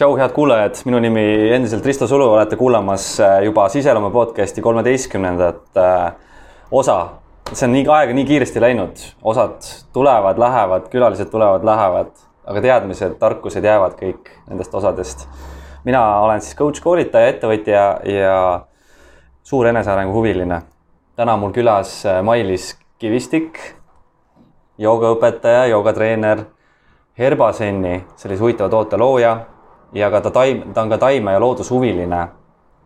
tšau, head kuulajad, minu nimi endiselt Risto Sulu, olete kuulamas äh, juba Siseloome podcasti kolmeteistkümnendat äh, osa. see on nii aega nii kiiresti läinud, osad tulevad, lähevad, külalised tulevad, lähevad, aga teadmised, tarkused jäävad kõik nendest osadest. mina olen siis coach, koolitaja, ettevõtja ja suur enesearengu huviline. täna mul külas äh, Mailis Kivistik, joogaõpetaja, joogatreener, Herbasenni, sellise huvitava toote looja ja ka ta taim, ta on ka taime- ja loodushuviline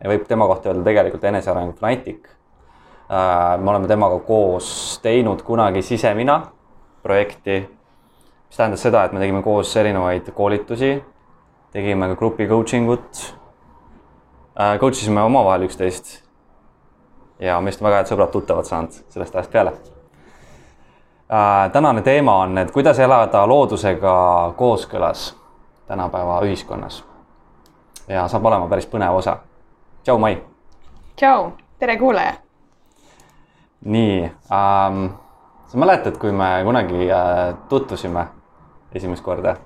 ja võib tema kohta öelda tegelikult enesearengu fanatik. Äh, me oleme temaga koos teinud kunagi Sisemina projekti, mis tähendas seda, et me tegime koos erinevaid koolitusi, tegime ka grupi coaching ut, äh, coach isime omavahel üksteist. Ja meist on väga head sõbrad-tuttavad saanud sellest ajast peale. Äh, tänane teema on, et kuidas elada loodusega kooskõlas tänapäeva ühiskonnas. ja saab olema päris põnev osa. tšau, Mai. tšau, tere kuulaja. nii ähm,, sa mäletad, kui me kunagi äh, tutvusime esimest korda?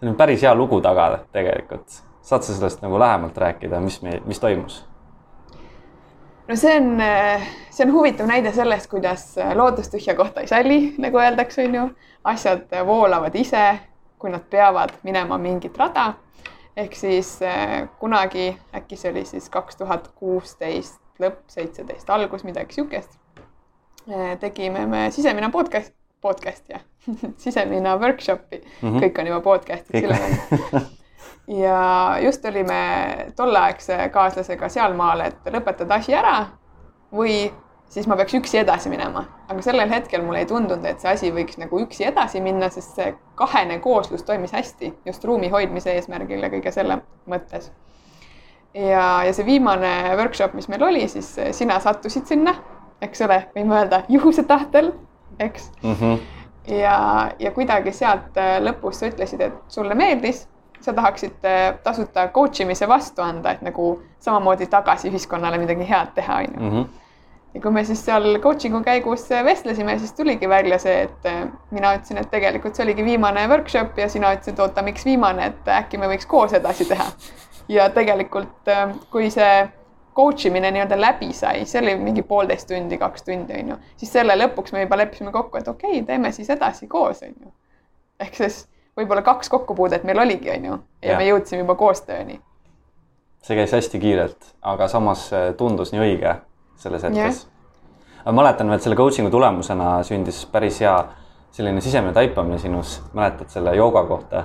see on päris hea lugu taga tegelikult. saad sa sellest nagu lähemalt rääkida, mis me, mis toimus? no see on, see on huvitav näide sellest, kuidas loodus tühja kohta ei salli, nagu öeldakse, on ju. asjad voolavad ise kui nad peavad minema mingit rada. ehk siis äh, kunagi, äkki see oli siis kaks tuhat kuusteist lõpp, seitseteist algus, midagi sihukest äh,. tegime me Sisemina podcast, podcast'i jah Sisemina workshopi mm, -hmm. kõik on juba podcast'id üle ja just olime tolleaegse kaaslasega sealmaal, et lõpetada asi ära või siis ma peaks üksi edasi minema. aga sellel hetkel mulle ei tundunud, et see asi võiks nagu üksi edasi minna, sest see kahene kooslus toimis hästi just ruumi hoidmise eesmärgil ja kõige selle mõttes. ja, ja see viimane workshop, mis meil oli, siis sina sattusid sinna, eks ole, võime öelda juhuse tahtel, eks mm. -hmm. ja, ja kuidagi sealt äh, lõpus sa ütlesid, et sulle meeldis sa tahaksid äh, tasuta coach imise vastu anda, et nagu samamoodi tagasi ühiskonnale midagi head teha, onju mhm ja kui me siis seal coaching'u käigus vestlesime, siis tuligi välja see, et äh, mina ütlesin, et tegelikult see oligi viimane workshop ja sina ütlesid, oota, miks viimane, et äkki me võiks koos edasi teha. ja tegelikult, äh, kui see coach imine nii-öelda läbi sai, see oli mingi poolteist tundi, kaks tundi, on ju, siis selle lõpuks me juba leppisime kokku, et okei okay,, teeme siis edasi koos, on ju. ehk siis võib-olla kaks kokkupuudet meil oligi, on ju, ja me jõudsime juba koostööni. see käis hästi kiirelt, aga samas äh, tundus nii õige selles hetkes. ma mäletan, et selle coaching'u tulemusena sündis päris hea selline sisemine taipamine sinus, mäletad selle jooga kohta?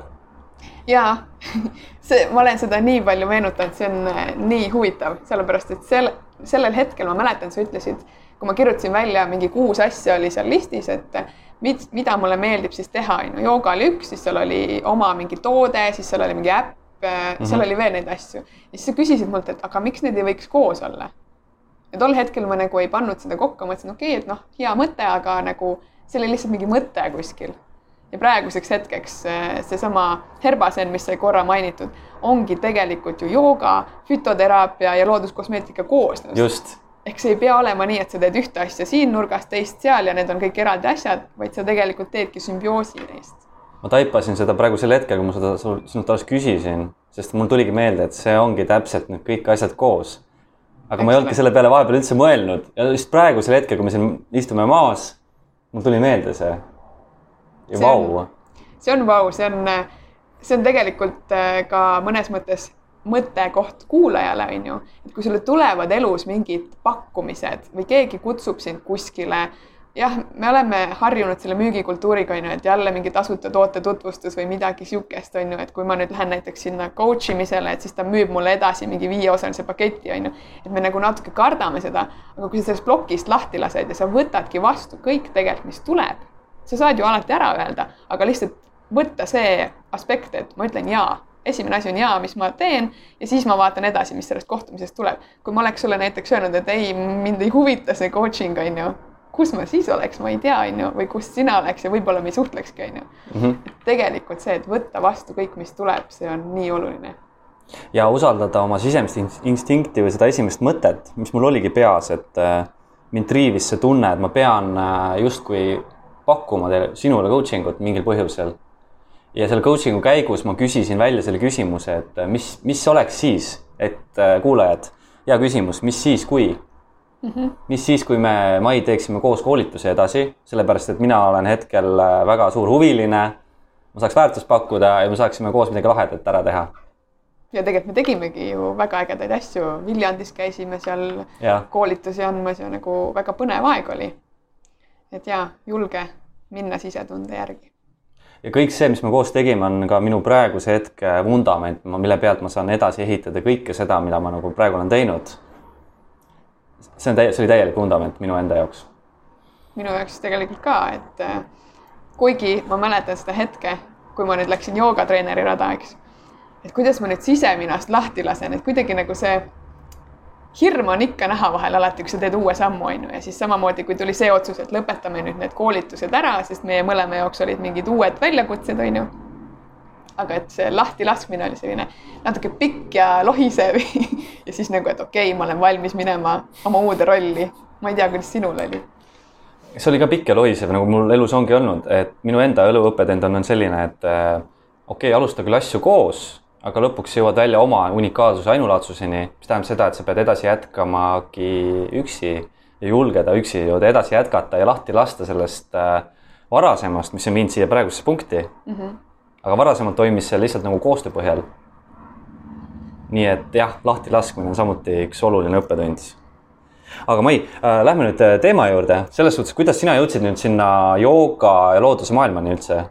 jaa, see, ma olen seda nii palju meenutanud, see on äh, nii huvitav, sellepärast et sel, sellel hetkel ma mäletan, sa ütlesid, kui ma kirjutasin välja mingi kuus asja oli seal listis, et mit, mida mulle meeldib siis teha, on ju, jooga oli üks, siis seal oli oma mingi toode, siis seal oli mingi äpp mm, -hmm. seal oli veel neid asju. ja siis sa küsisid mult, et aga miks need ei võiks koos olla ja tol hetkel ma nagu ei pannud seda kokku, mõtlesin, okei okay,, et noh, hea mõte, aga nagu see oli lihtsalt mingi mõte kuskil. ja praeguseks hetkeks äh, seesama Herbasen, mis sai korra mainitud, ongi tegelikult ju jooga, fütoteraapia ja looduskosmeetika koosnus. just ehk see ei pea olema nii, et sa teed ühte asja siin nurgas, teist seal ja need on kõik eraldi asjad, vaid sa tegelikult teedki sümbioosi neist. ma taipasin seda praegusel hetkel, kui ma seda sinult alles küsisin, sest mul tuligi meelde, et see ongi täpselt need kõik asjad koos aga Eks ma ei olnudki selle peale vahepeal üldse mõelnud ja just praegusel hetkel, kui me siin istume maas, mul tuli meelde see. ja vau. see on vau, see on, see on tegelikult äh, ka mõnes mõttes mõttekoht kuulajale, on ju, et kui sulle tulevad elus mingid pakkumised või keegi kutsub sind kuskile jah, me oleme harjunud selle müügikultuuriga, on ju, et jälle mingi tasuta toote tutvustus või midagi sihukest, on ju, et kui ma nüüd lähen näiteks sinna coach imisele, et siis ta müüb mulle edasi mingi viieosalise paketi, on ju. et me nagu natuke kardame seda, aga kui sa sellest plokist lahti lased ja sa võtadki vastu kõik tegelikult, mis tuleb, sa saad ju alati ära öelda, aga lihtsalt võtta see aspekt, et ma ütlen jaa esimene asi on jaa, mis ma teen ja siis ma vaatan edasi, mis sellest kohtumisest tuleb. kui ma oleks sulle näiteks öelnud, et ei, mind ei huvita see coaching on ju, kus ma siis oleks, ma ei tea, on ju, või kus sina oleks ja võib-olla me ei suhtlekski, on ju. Mhm. tegelikult see, et võtta vastu kõik, mis tuleb, see on nii oluline. ja usaldada oma sisemist instinkti või seda esimest mõtet, mis mul oligi peas, et äh, mind triivis see tunne, et ma pean äh, justkui pakkuma teile, sinule coaching ut mingil põhjusel. ja selle coaching'u käigus ma küsisin välja selle küsimuse, et mis, mis oleks siis, et äh, kuulajad, hea küsimus, mis siis, kui mm? -hmm. mis siis, kui me, Mai, teeksime koos koolitusi edasi, sellepärast et mina olen hetkel äh, väga suur huviline. ma saaks väärtust pakkuda ja me saaksime koos midagi lahedat ära teha ja tegelikult me tegimegi ju väga ägedaid asju, Viljandis käisime seal ja. koolitusi andmas ja nagu väga põnev aeg oli. et ja julge minna sisetunde järgi. ja kõik see, mis me koos tegime, on ka minu praeguse hetke vundament, mille pealt ma saan edasi ehitada kõike seda, mida ma nagu praegu olen teinud. See on täie-, see oli täielik vundament minu enda jaoks. minu jaoks tegelikult ka, et äh, kuigi ma mäletan seda hetke, kui ma nüüd läksin joogatreeneri rada, eks et kuidas ma nüüd siseminast lahti lasen, et kuidagi nagu see hirm on ikka näha vahel alati, kui sa teed uue sammu, on ju, ja siis samamoodi, kui tuli see otsus, et lõpetame nüüd need koolitused ära, sest meie mõlema jaoks olid mingid uued väljakutsed, on ju. Aga et see lahtilaskmine oli selline natuke pikk ja lohisev ja siis nagu, et okei okay,, ma olen valmis minema oma uude rolli. ma ei tea, kuidas sinul oli see oli ka pikk ja lohisev, nagu mul elus ongi olnud, et minu enda eluõppetund on selline, et äh, okei okay,, alusta küll asju koos aga lõpuks jõuad välja oma unikaalsuse ainulaadsuseni, mis tähendab seda, et sa pead edasi jätkamagi üksi ja julgeda üksi jõuda edasi jätkata ja lahti lasta sellest äh, varasemast, mis on viinud siia praegusesse punkti mm. -hmm. Aga varasemalt toimis see lihtsalt nagu koostöö põhjal. nii et jah, lahtilaskmine on samuti üks oluline õppetund. aga Mai äh,, lähme nüüd äh, teema juurde, selles suhtes, kuidas sina jõudsid nüüd sinna jooga ja looduse maailmani üldse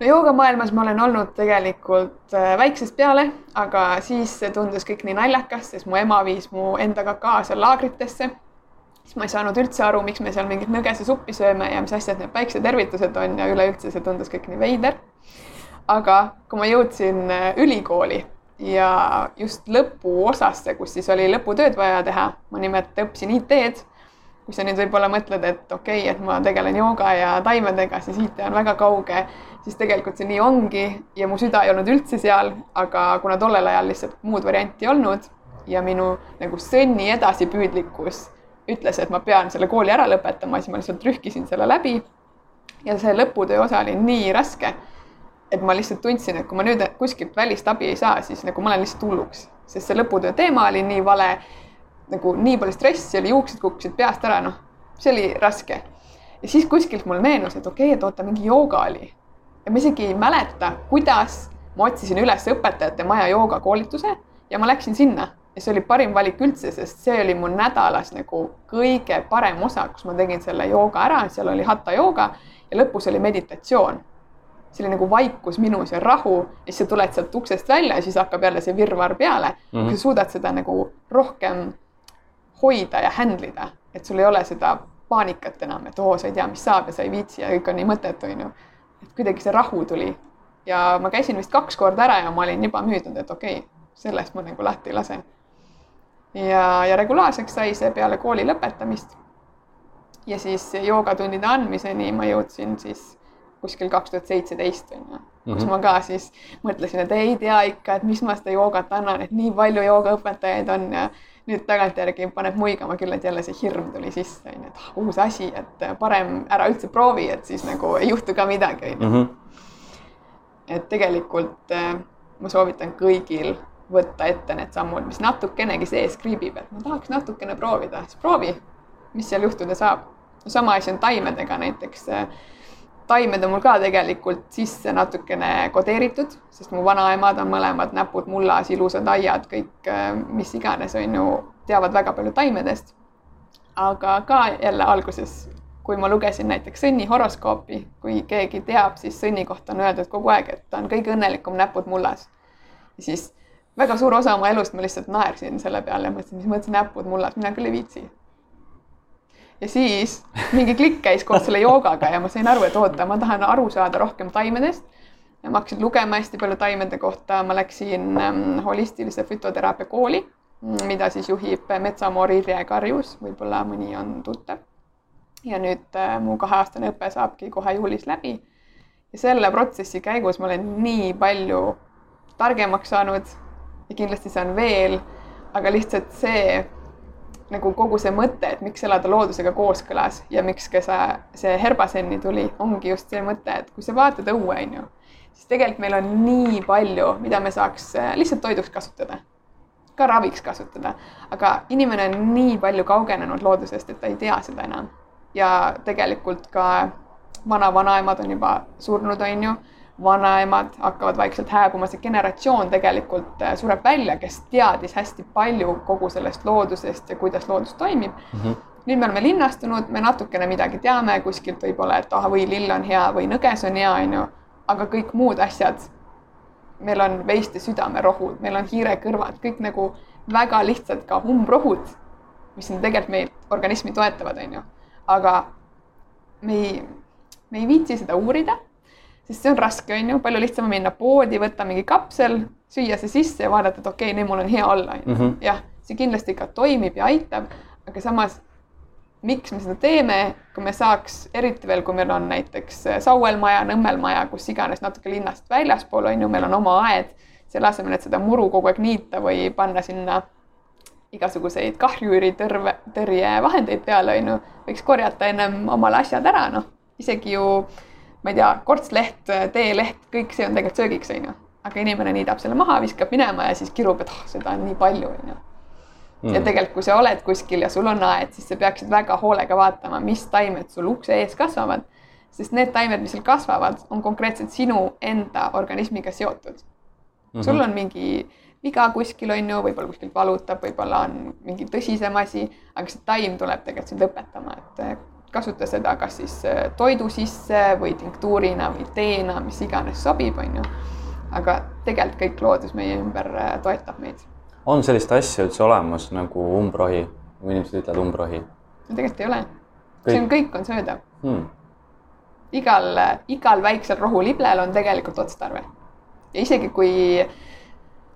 no joogamaailmas ma olen olnud tegelikult äh, väiksest peale, aga siis see tundus kõik nii naljakas, sest mu ema viis mu endaga kaasa laagritesse. Siis ma ei saanud üldse aru, miks me seal mingit nõgesesuppi sööme ja mis asjad need päiksetervitused on ja üleüldse see tundus kõik nii veider. aga kui ma jõudsin äh, ülikooli ja just lõpuosasse, kus siis oli lõputööd vaja teha, ma nimelt õppisin IT-d kui sa nüüd võib-olla mõtled, et okei okay,, et ma tegelen jooga ja taimedega, siis IT on väga kauge siis tegelikult see nii ongi ja mu süda ei olnud üldse seal, aga kuna tollel ajal lihtsalt muud varianti ei olnud ja minu nagu sõnni edasipüüdlikkus ütles, et ma pean selle kooli ära lõpetama, siis ma lihtsalt rühkisin selle läbi. ja see lõputöö osa oli nii raske, et ma lihtsalt tundsin, et kui ma nüüd kuskilt välist abi ei saa, siis nagu ma olen lihtsalt hulluks, sest see lõputöö teema oli nii vale, nagu nii palju stressi oli, juuksed kukkusid peast ära, noh, see oli raske. ja siis kuskilt mul meenus, et okei okay,, et oota, mingi jooga oli ja ma isegi ei mäleta, kuidas ma otsisin üles õpetajate maja joogakoolituse ja ma läksin sinna ja see oli parim valik üldse, sest see oli mu nädalas nagu kõige parem osa, kus ma tegin selle jooga ära, seal oli hatta jooga ja lõpus oli meditatsioon. see oli nagu vaikus minus ja rahu ja siis sa tuled sealt uksest välja ja siis hakkab jälle see virvarr peale mm. -hmm. sa suudad seda nagu rohkem hoida ja handle ida, et sul ei ole seda paanikat enam, et oo, sa ei tea, mis saab ja sa ei viitsi ja kõik on nii mõttetu, onju et kuidagi see rahu tuli ja ma käisin vist kaks korda ära ja ma olin juba müüdud, et okei okay,, sellest ma nagu lahti ei lase. Ja, ja regulaarseks sai see peale kooli lõpetamist. ja siis joogatundide andmiseni ma jõudsin siis kuskil kaks tuhat seitseteist on ju, kus mhm. ma ka siis mõtlesin, et ei tea ikka, et mis ma seda joogat annan, et nii palju joogaõpetajaid on ja nüüd tagantjärgi paneb muigama küll, et jälle see hirm tuli sisse, on ju, et ah, uus asi, et parem ära üldse proovi, et siis nagu ei juhtu ka midagi, on ju. Mhm. et tegelikult äh, ma soovitan kõigil võtta ette need sammud, mis natukenegi sees kriibib, et ma tahaks natukene proovida, siis proovi, mis seal juhtuda saab. sama asi on taimedega näiteks taimed on mul ka tegelikult sisse natukene kodeeritud, sest mu vanaemad on mõlemad näpud mullas, ilusad aiad, kõik mis iganes, on ju, teavad väga palju taimedest. aga ka jälle alguses, kui ma lugesin näiteks sõnni horoskoopi, kui keegi teab, siis sõnni kohta on öeldud kogu aeg, et ta on kõige õnnelikum näpud mullas. siis väga suur osa oma elust ma lihtsalt naersin selle peale ja mõtlesin, mis mõttes näpud mullas, mina küll ei viitsi ja siis mingi klikk käis koos selle joogaga ja ma sain aru, et oota, ma tahan aru saada rohkem taimedest. ma hakkasin lugema hästi palju taimede kohta, ma läksin ähm, holistilise fütoteraapia kooli, mida siis juhib Metsamoor Irje Karjus, võib-olla mõni on tuttav. ja nüüd äh, mu kaheaastane õpe saabki kohe juulis läbi. ja selle protsessi käigus ma olen nii palju targemaks saanud ja kindlasti saan veel, aga lihtsalt see nagu kogu see mõte, et miks elada loodusega kooskõlas ja miks ka see, see herbasenni tuli, ongi just see mõte, et kui sa vaatad õue, on ju, siis tegelikult meil on nii palju, mida me saaks äh, lihtsalt toiduks kasutada, ka raviks kasutada, aga inimene on nii palju kaugenenud loodusest, et ta ei tea seda enam. ja tegelikult ka vana-vanaemad on juba surnud, on ju vanaemad hakkavad vaikselt hääbuma, see generatsioon tegelikult äh, sureb välja, kes teadis hästi palju kogu sellest loodusest ja kuidas loodus toimib mm. -hmm. nüüd me oleme linnastunud, me natukene midagi teame kuskilt võib-olla, et ah, või lill on hea või nõges on hea, on ju, aga kõik muud asjad, meil on veiste südamerohud, meil on hiirekõrvad, kõik nagu väga lihtsalt ka umbrohud, mis on tegelikult meil organismi toetavad, on ju, aga me ei, me ei viitsi seda uurida sest see on raske, on ju, palju lihtsam on minna poodi, võtta mingi kapsel, süüa see sisse ja vaadata, et okei okay,, nüüd mul on hea olla, on ju. Mhm. jah, see kindlasti ka toimib ja aitab, aga samas miks me seda teeme, kui me saaks, eriti veel, kui meil on näiteks Sauel maja, Nõmmel maja, kus iganes natuke linnast väljaspool on ju, meil on oma aed, selle asemel, et seda muru kogu aeg niita või panna sinna igasuguseid kahjuri tõrve, tõrjevahendeid peale, on ju, võiks korjata ennem omale asjad ära, noh, isegi ju äh, ma ei tea, kortsleht, teeleht, kõik see on tegelikult söögiks, onju. aga inimene niidab selle maha, viskab minema ja siis kirub, et oh, seda on nii palju, onju. Mm. ja tegelikult, kui sa oled kuskil ja sul on aed, siis sa peaksid väga hoolega vaatama, mis taimed sul ukse ees kasvavad. sest need taimed, mis seal kasvavad, on konkreetselt sinu enda organismiga seotud mm. -hmm. sul on mingi viga kuskil on ju, võib-olla kuskilt valutab, võib-olla on mingi tõsisem asi, aga see taim tuleb tegelikult sind õpetama, et kasuta seda kas siis äh, toidu sisse või tinktuurina või teena, mis iganes sobib, on ju. aga tegelikult kõik loodus meie ümber äh, toetab meid. on sellist asja üldse olemas nagu umbrohi, kui inimesed ütlevad umbrohi? tegelikult ei ole. see on, kõik on söödav hmm.. igal, igal väiksel rohuliblel on tegelikult otstarve. ja isegi kui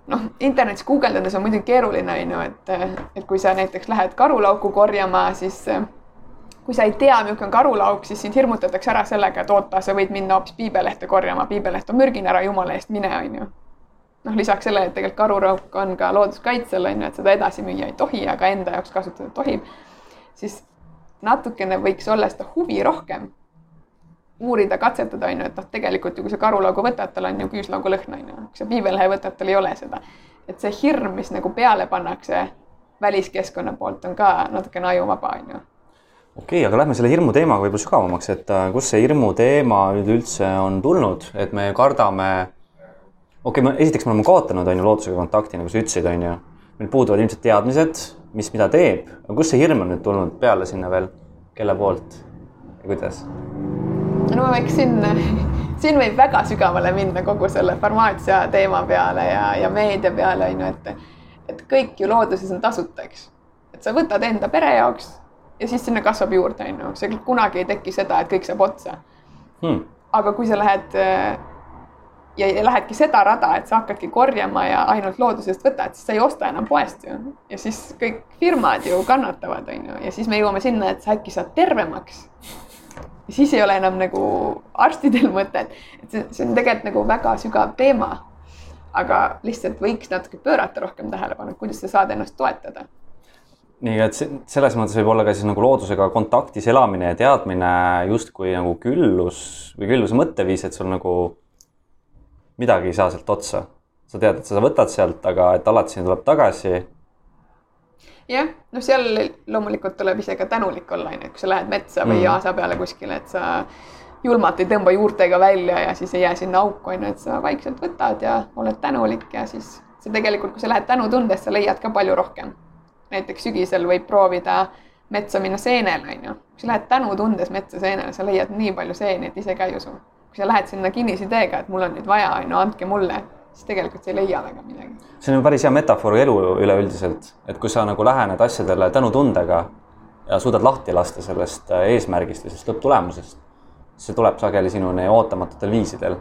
noh, internetis guugeldades on muidugi keeruline, on ju, et, et kui sa näiteks lähed karulauku korjama, siis kui sa ei tea, milline on karulauk, siis sind hirmutatakse ära sellega, et oota, sa võid minna hoopis piibelehte korjama, piibeleht on mürgine, ära jumala eest mine, on ju. noh, lisaks sellele, et tegelikult karulauk on ka looduskaitsel, on ju, et seda edasi müüa ei tohi, aga enda jaoks kasutada tohib, siis natukene võiks olla seda huvi rohkem uurida, katsetada, on ju, et noh, tegelikult ju kui sa karulaugu võtad, tal on ju küüslaugu lõhn, on ju, kui sa piibelehe võtad, tal ei ole seda. et see hirm, mis nagu peale pannakse väliskeskkonna poolt, on ka natukene ajuvaba, on ju okei okay,, aga lähme selle hirmu teemaga võib-olla sügavamaks, et äh, kust see hirmu teema üleüldse on tulnud, et me kardame. okei okay,, esiteks me oleme kaotanud, on ju, loodusega kontakti, nagu sa ütlesid, on ju. meil puuduvad ilmselt teadmised, mis mida teeb, aga kust see hirm on nüüd tulnud peale sinna veel, kelle poolt ja kuidas? no võiks siin, siin võib väga sügavale minna kogu selle farmaatsia teema peale ja, ja meedia peale on ju, et, et kõik ju looduses on tasuta, eks. et sa võtad enda pere jaoks ja siis sinna kasvab juurde, on ju, see kunagi ei teki seda, et kõik saab otsa hmm.. aga kui sa lähed äh, ja, ja lähedki seda rada, et sa hakkadki korjama ja ainult loodusest võtad, siis sa ei osta enam poest ju. ja siis kõik firmad ju kannatavad, on ju, ja siis me jõuame sinna, et sa äkki saad tervemaks. ja siis ei ole enam nagu arstidel mõtet, et see, see on tegelikult nagu väga sügav teema. aga lihtsalt võiks natuke pöörata rohkem tähelepanu, kuidas sa saad ennast toetada nii et selles mõttes võib olla ka siis nagu loodusega kontaktis elamine ja teadmine justkui nagu küllus või külluse mõtteviis, et sul nagu midagi ei saa sealt otsa. sa tead, et sa võtad sealt, aga et alati sinna tuleb tagasi. jah, noh, seal loomulikult tuleb ise ka tänulik olla, onju, kui sa lähed metsa või mm. aasa peale kuskile, et sa julmalt ei tõmba juurtega välja ja siis ei jää sinna auku, onju, et sa vaikselt võtad ja oled tänulik ja siis sa tegelikult, kui sa lähed tänutundest, sa leiad ka palju rohkem näiteks sügisel võib proovida metsa minna seenele, onju. kui sa lähed tänutundes metsa seenele, sa leiad nii palju seeni, et ise ka ei usu. kui sa lähed sinna kinnisideega, et mul on nüüd vaja, onju, andke mulle, siis tegelikult sa ei leia väga midagi. see on päris hea metafoor elu üleüldiselt, et kui sa nagu lähened asjadele tänutundega ja suudad lahti lasta sellest äh, eesmärgist või sellest lõpptulemusest, see tuleb sageli sinuni ootamatutel viisidel.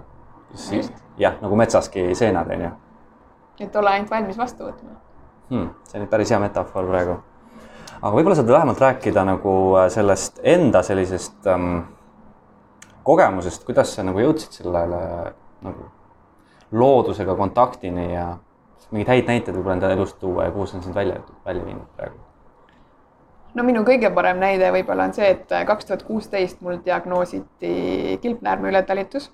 jah, nagu metsaski seenad, onju. et ole ainult valmis vastu võtma hmm,. see on päris hea metafoor praegu. aga võib-olla saad vähemalt rääkida nagu äh, sellest enda sellisest ähm, kogemusest, kuidas sa nagu jõudsid sellele nagu loodusega kontaktini ja mingeid häid näiteid võib-olla enda elust tuua ja kuhu see on sind välja, välja viinud praegu? no minu kõige parem näide võib-olla on see, et kaks tuhat kuusteist mul diagnoositi kilpnäärme ületalitus.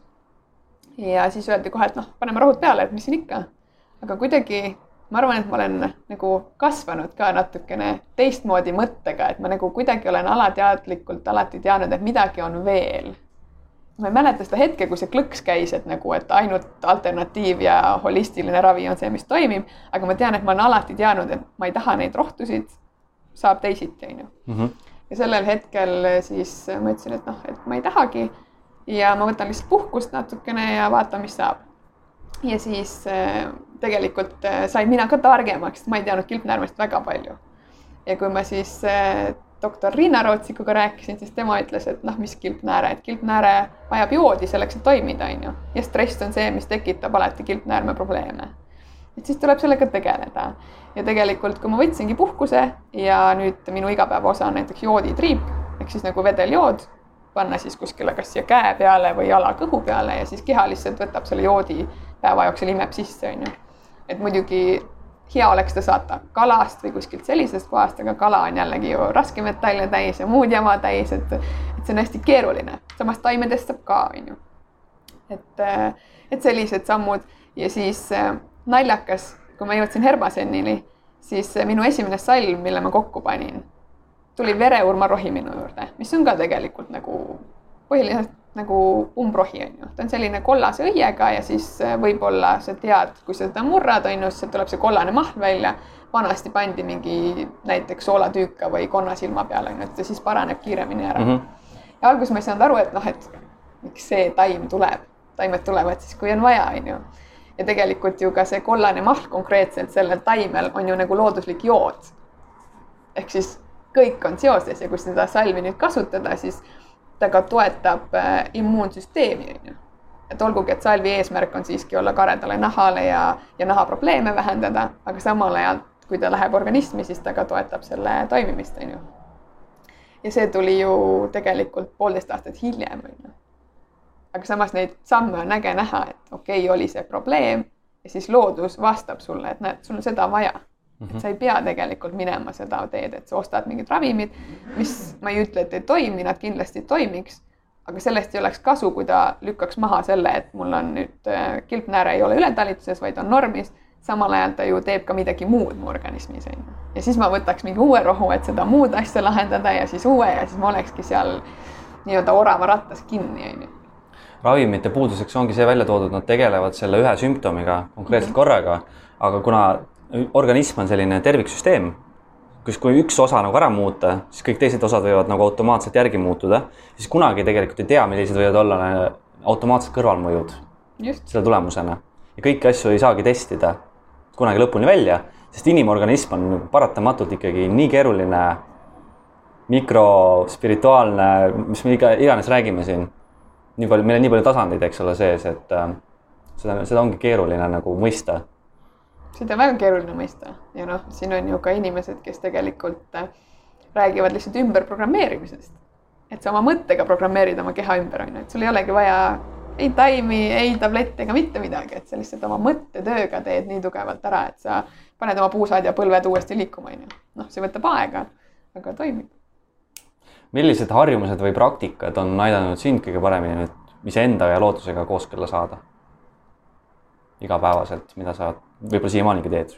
ja siis öeldi kohe, et noh, paneme rohud peale, et mis siin ikka. aga kuidagi ma arvan, et ma olen nagu kasvanud ka natukene teistmoodi mõttega, et ma nagu kuidagi olen alateadlikult alati teadnud, et midagi on veel. ma ei mäleta seda hetke, kui see klõks käis, et nagu, et ainult alternatiiv ja holistiline ravi on see, mis toimib, aga ma tean, et ma olen alati teadnud, et ma ei taha neid rohtusid saab teisiti, onju. Mhm. ja sellel hetkel siis ma ütlesin, et noh, et ma ei tahagi ja ma võtan lihtsalt puhkust natukene ja vaatan, mis saab. Ja siis äh, tegelikult äh, sain mina ka targemaks, ma ei teadnud kilpnäärmest väga palju. ja kui ma siis äh, doktor Riina Rootsikuga rääkisin, siis tema ütles, et noh, mis kilpnääre, et kilpnääre vajab joodi selleks, et toimida, onju. ja stress on see, mis tekitab alati kilpnäärme probleeme et siis tuleb sellega tegeleda. ja tegelikult, kui ma võtsingi puhkuse ja nüüd minu igapäevaosa on näiteks jooditriip ehk siis nagu vedeljood, panna siis kuskile kas siia käe peale või jala kõhu peale ja siis keha lihtsalt võtab selle joodi päeva jooksul imeb sisse, onju. et muidugi hea oleks ta saata kalast või kuskilt sellisest kohast, aga kala on jällegi ju raskmetalle täis ja muud jama täis, et, et see on hästi keeruline. samas taimedest saab ka, onju. et, et sellised sammud ja siis naljakas, kui ma jõudsin Herbasennini, siis minu esimene salm, mille ma kokku panin, tuli vereurmarohi minu juurde, mis on ka tegelikult nagu põhiliselt nagu umbrohi on ju, ta on selline kollase õiega ja siis võib-olla sa tead, kui sa seda murrad, on ju, siis tuleb see kollane mahl välja. vanasti pandi mingi näiteks soolatüüka või konna silma peale, on ju, et siis paraneb kiiremini ära mm. -hmm. ja alguses ma ei saanud aru, et noh, et miks see taim tuleb, taimed tulevad siis, kui on vaja, on ju ja tegelikult ju ka see kollane mahl konkreetselt sellel taimel on ju nagu looduslik jood. ehk siis kõik on seoses ja kui seda salvi nüüd kasutada, siis ta ka toetab äh, immuunsüsteemi, on ju. et olgugi, et salvi eesmärk on siiski olla karedale nahale ja, ja nahaprobleeme vähendada, aga samal ajal, kui ta läheb organismi, siis ta ka toetab selle toimimist, on ju. ja see tuli ju tegelikult poolteist aastat hiljem, on ju aga samas neid samme on äge näha, et okei okay,, oli see probleem ja siis loodus vastab sulle, et näed, sul on seda vaja. -hmm. et sa ei pea tegelikult minema seda teed, et sa ostad mingid ravimid, mis ma ei ütle, et ei toimi, nad kindlasti toimiks. aga sellest ei oleks kasu, kui ta lükkaks maha selle, et mul on nüüd äh, kilpnääre ei ole ületalituses, vaid on normis. samal ajal ta ju teeb ka midagi muud mu organismis on ju. ja siis ma võtaks mingi uue rohu, et seda muud asja lahendada ja siis uue ja siis ma olekski seal nii-öelda orava rattas kinni on ju ravimite puuduseks ongi see välja toodud, nad tegelevad selle ühe sümptomiga konkreetselt mm -hmm. korraga, aga kuna organism on selline terviksüsteem, kus, kui üks osa nagu ära muuta, siis kõik teised osad võivad nagu automaatselt järgi muutuda, siis kunagi tegelikult ei tea, millised võivad olla automaatsed kõrvalmõjud selle tulemusena. ja kõiki asju ei saagi testida kunagi lõpuni välja, sest inimorganism on paratamatult ikkagi nii keeruline mikrospirituaalne, mis me iga, iganes räägime siin nii palju, meil on nii palju tasandeid, eks ole, sees, et äh, seda, seda ongi keeruline nagu mõista. Seda on väga keeruline mõista ja noh, siin on ju ka inimesed, kes tegelikult äh, räägivad lihtsalt ümberprogrammeerimisest. et sa oma mõttega programmeerid oma keha ümber, on ju, et sul ei olegi vaja ei taimi, ei tablette ega mitte midagi, et sa lihtsalt oma mõttetööga teed nii tugevalt ära, et sa paned oma puusaedjapõlved uuesti liikuma, on ju. noh, see võtab aega, aga toimib millised harjumused või praktikad on aidanud sind kõige paremini nüüd iseenda ja loodusega kooskõlla saada? igapäevaselt, mida sa võib-olla siiamaanigi teed?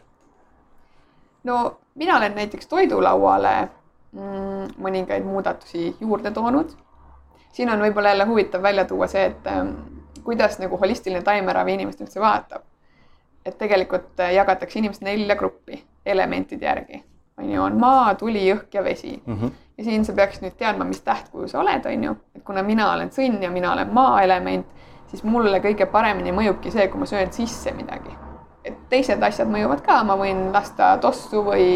no mina olen näiteks toidulauale mm, mõningaid muudatusi juurde toonud. siin on võib-olla jälle huvitav välja tuua see, et ähm, kuidas nagu holistiline taimeravi inimest üldse vaatab. et tegelikult äh, jagatakse inimesed nelja gruppi elementide järgi on ju, on maa, tuli, õhk ja vesi mm. -hmm. ja siin sa peaksid nüüd teadma, mis tähtkuju sa oled, on ju, et kuna mina olen sõnn ja mina olen maaelement, siis mulle kõige paremini mõjubki see, kui ma söön sisse midagi. Teised asjad mõjuvad ka, ma võin lasta tossu või,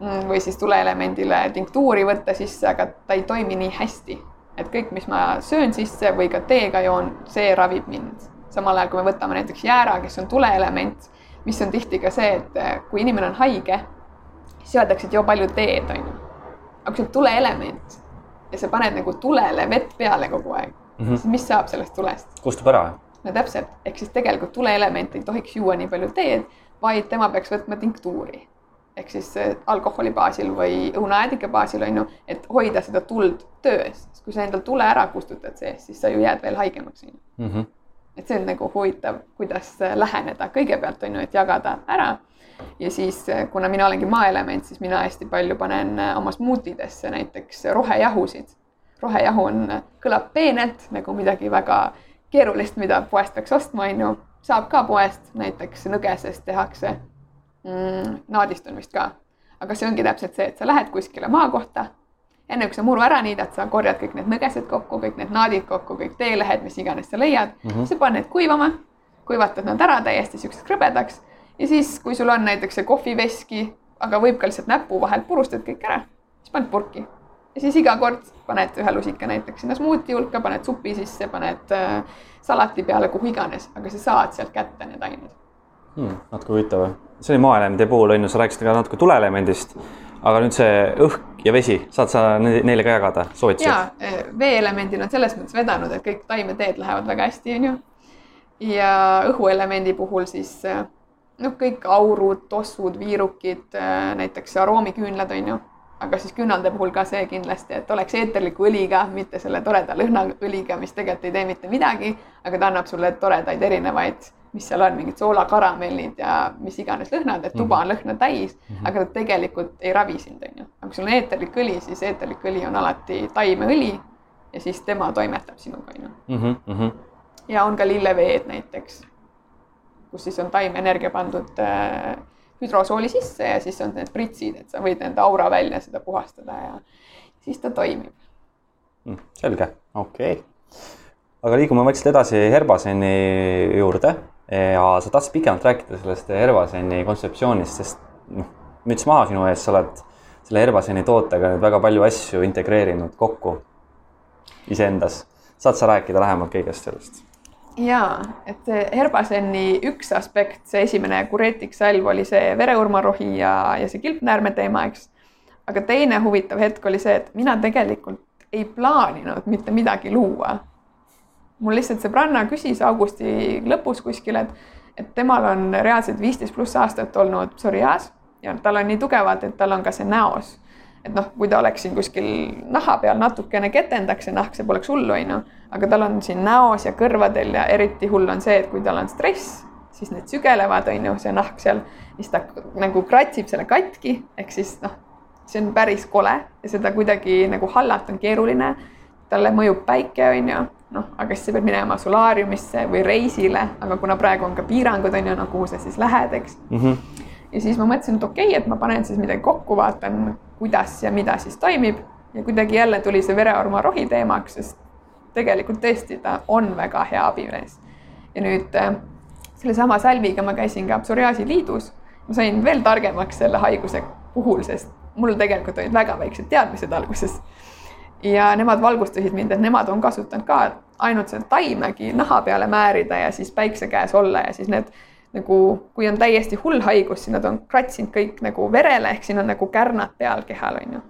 mm, või siis tuleelemendile tinktuuri võtta sisse, aga ta ei toimi nii hästi. et kõik, mis ma söön sisse või ka teega joon, see ravib mind. samal ajal, kui me võtame näiteks jäära, kes on tuleelement, mis on tihti ka see, et kui inimene on haige siis öeldakse, et joo palju teed, onju. aga kui sul tuleelement ja sa paned nagu tulele vett peale kogu aeg mm, -hmm. siis mis saab sellest tulest? kustub ära. No täpselt, ehk siis tegelikult tuleelement ei tohiks juua nii palju teed, vaid tema peaks võtma tinktuuri. ehk siis alkoholi baasil või õunaäädika baasil on ju, et hoida seda tuld töös, sest kui sa endal tule ära kustutad sees, siis sa ju jääd veel haigemaks on ju mm. -hmm. et see on nagu huvitav, kuidas läheneda kõigepealt on ju, et jagada ära ja siis, kuna mina olengi maaelement, siis mina hästi palju panen oma smuutidesse näiteks rohejahusid. rohejahu on, kõlab peenelt nagu midagi väga keerulist, mida poest peaks ostma, on ju, saab ka poest, näiteks nõgesest tehakse mm,. naadist on vist ka. aga see ongi täpselt see, et sa lähed kuskile maakohta. enne kui sa muru ära niidad, sa korjad kõik need nõgesed kokku, kõik need naadid kokku, kõik teelehed, mis iganes sa leiad mm. -hmm. sa paned need kuivama, kuivatad nad ära täiesti siukseks krõbedaks ja siis, kui sul on näiteks see kohviveski, aga võib ka lihtsalt näpu vahelt purustad kõik ära, siis paned purki ja siis iga kord paned ühe lusika näiteks sinna smuuti hulka, paned supi sisse, paned äh, salati peale, kuhu iganes, aga sa saad sealt kätte need ained hmm,. natuke huvitav see oli maaelemendi puhul on ju, sa rääkisid ka natuke tuleelemendist, aga nüüd see õhk ja vesi, saad sa neile ka jagada soovitused? ja, e, veeelemendil on selles mõttes vedanud, et kõik taimeteed lähevad väga hästi, on ju. ja õhuelemendi puhul siis e, noh, kõik aurud, tossud, viirukid, e, näiteks aroomiküünlad on ju, aga siis küünalde puhul ka see kindlasti, et oleks eeterliku õliga, mitte selle toreda lõhnaõliga, mis tegelikult ei tee mitte midagi, aga ta annab sulle toredaid erinevaid mis seal on, mingid soolakaramellid ja mis iganes lõhnad, et tuba on mhm. lõhna täis mm, -hmm. aga ta tegelikult ei ravi sind, onju. aga kui sul on eeterlik õli, siis eeterlik õli on alati taimeõli ja siis tema toimetab sinuga, onju. Mhm, mhm. ja on ka lilleveed näiteks, kus siis on taimenergia pandud äh, hüdrosooli sisse ja siis on need pritsid, et sa võid enda aura välja seda puhastada ja siis ta toimib mm,. selge, okei okay. aga liigume vaikselt edasi Herbaseni juurde ja sa tahtsid pikemalt rääkida sellest Hervaseni kontseptsioonist, sest noh, müts maha sinu ees, sa oled selle Hervaseni tootega nüüd väga palju asju integreerinud kokku iseendas. saad sa rääkida lähemalt kõigest sellest? Ja, et Herbaseni üks aspekt, see esimene kureetiksalv oli see vereurmarohi ja, ja see kilpnäärme teema, eks. aga teine huvitav hetk oli see, et mina tegelikult ei plaaninud mitte midagi luua mul lihtsalt sõbranna küsis augusti lõpus kuskil, et, et temal on reaalselt viisteist pluss aastat olnud psoriaas ja tal on nii tugevalt, et tal on ka see näos. Et noh, kui ta oleks siin kuskil naha peal natukene ketendaks see nahk, see poleks hullu, onju, aga tal on siin näos ja kõrvadel ja eriti hull on see, et kui tal on stress, siis need sügelevad, onju, see nahk seal, siis ta nagu kratsib selle katki, ehk siis noh, see on päris kole ja seda kuidagi nagu hallata on keeruline. talle mõjub päike, onju noh, aga siis sa pead minema solaariumisse või reisile, aga kuna praegu on ka piirangud on ju, no kuhu sa siis lähed, eks mm. -hmm. ja siis ma mõtlesin, et okei okay,, et ma panen siis midagi kokku, vaatan, kuidas ja mida siis toimib. Ja kuidagi jälle tuli see vereormarohi teemaks, sest tegelikult tõesti ta on väga hea abimees. ja nüüd äh, sellesama salviga ma käisin ka psoriaasi liidus, ma sain veel targemaks selle haiguse puhul, sest mul tegelikult olid väga väiksed teadmised alguses. Ja nemad valgustasid mind, et nemad on kasutanud ka ainult seda taimegi naha peale määrida ja siis päikse käes olla ja siis need nagu, kui on täiesti hull haigus, siis nad on kratsinud kõik nagu verele, ehk siin on nagu kärnad peal kehal, on ju.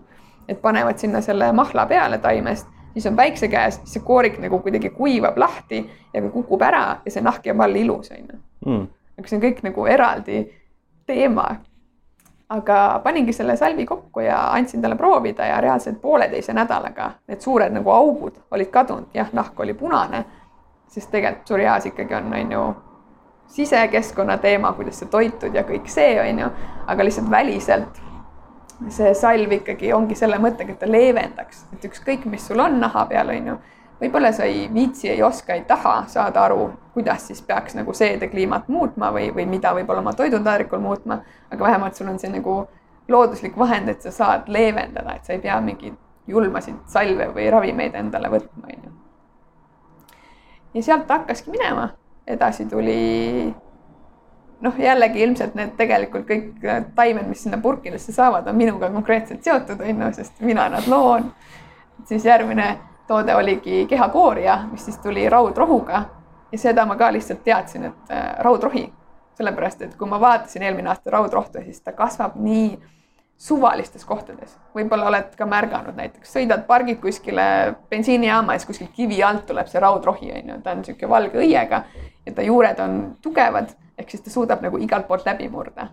et panevad sinna selle mahla peale taimest, siis on päikse käes, siis see koorik nagu kuidagi kuivab lahti ja kukub ära ja see nahk jääb all ilus, on ju. Mm. aga see on kõik nagu eraldi teema aga paningi selle salvi kokku ja andsin talle proovida ja reaalselt pooleteise nädalaga need suured nagu augud olid kadunud, jah, nahk oli punane, sest tegelikult psoriaas ikkagi on, on ju sisekeskkonna teema, kuidas sa toitud ja kõik see on ju, aga lihtsalt väliselt see salv ikkagi ongi selle mõttega, et ta leevendaks, et ükskõik, mis sul on naha peal, on ju võib-olla sa ei viitsi, ei oska, ei taha saada aru, kuidas siis peaks nagu seedekliimat muutma või, või mida võib-olla oma toidutaldrikul muutma, aga vähemalt sul on see nagu looduslik vahend, et sa saad leevendada, et sa ei pea mingeid julmasid salve või ravimeid endale võtma, onju. ja sealt hakkaski minema, edasi tuli. Noh, jällegi ilmselt need tegelikult kõik taimed, mis sinna purkidesse saavad, on minuga konkreetselt seotud, onju, sest mina nad loon. siis järgmine toode oligi kehakooria, mis siis tuli raudrohuga. Ja seda ma ka lihtsalt teadsin, et äh, raudrohi, sellepärast et kui ma vaatasin eelmine aasta raudrohtu, siis ta kasvab nii suvalistes kohtades, võib-olla oled ka märganud näiteks, sõidad, pargid kuskile bensiinijaama ja siis kuskil kivi alt tuleb see raudrohi on ju, ta on niisugune valge õiega ja ta juured on tugevad, ehk siis ta suudab nagu igalt poolt läbi murda.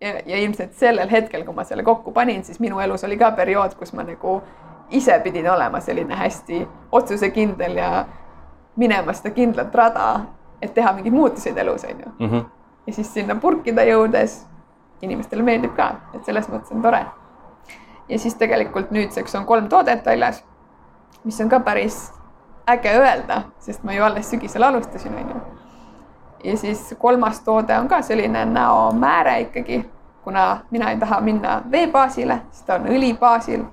ja, ja ilmselt sellel hetkel, kui ma selle kokku panin, siis minu elus oli ka periood, kus ma nagu ise pidin olema selline hästi otsusekindel ja minema seda kindlat rada, et teha mingeid muutuseid elus, on ju. -hmm. ja siis sinna purkida jõudes inimestele meeldib ka, et selles mõttes on tore. ja siis tegelikult nüüdseks on kolm toodet väljas, mis on ka päris äge öelda, sest ma ju alles sügisel alustasin, on ju. Ja siis kolmas toode on ka selline näomääre ikkagi, kuna mina ei taha minna veebaasile, siis ta on õli baasil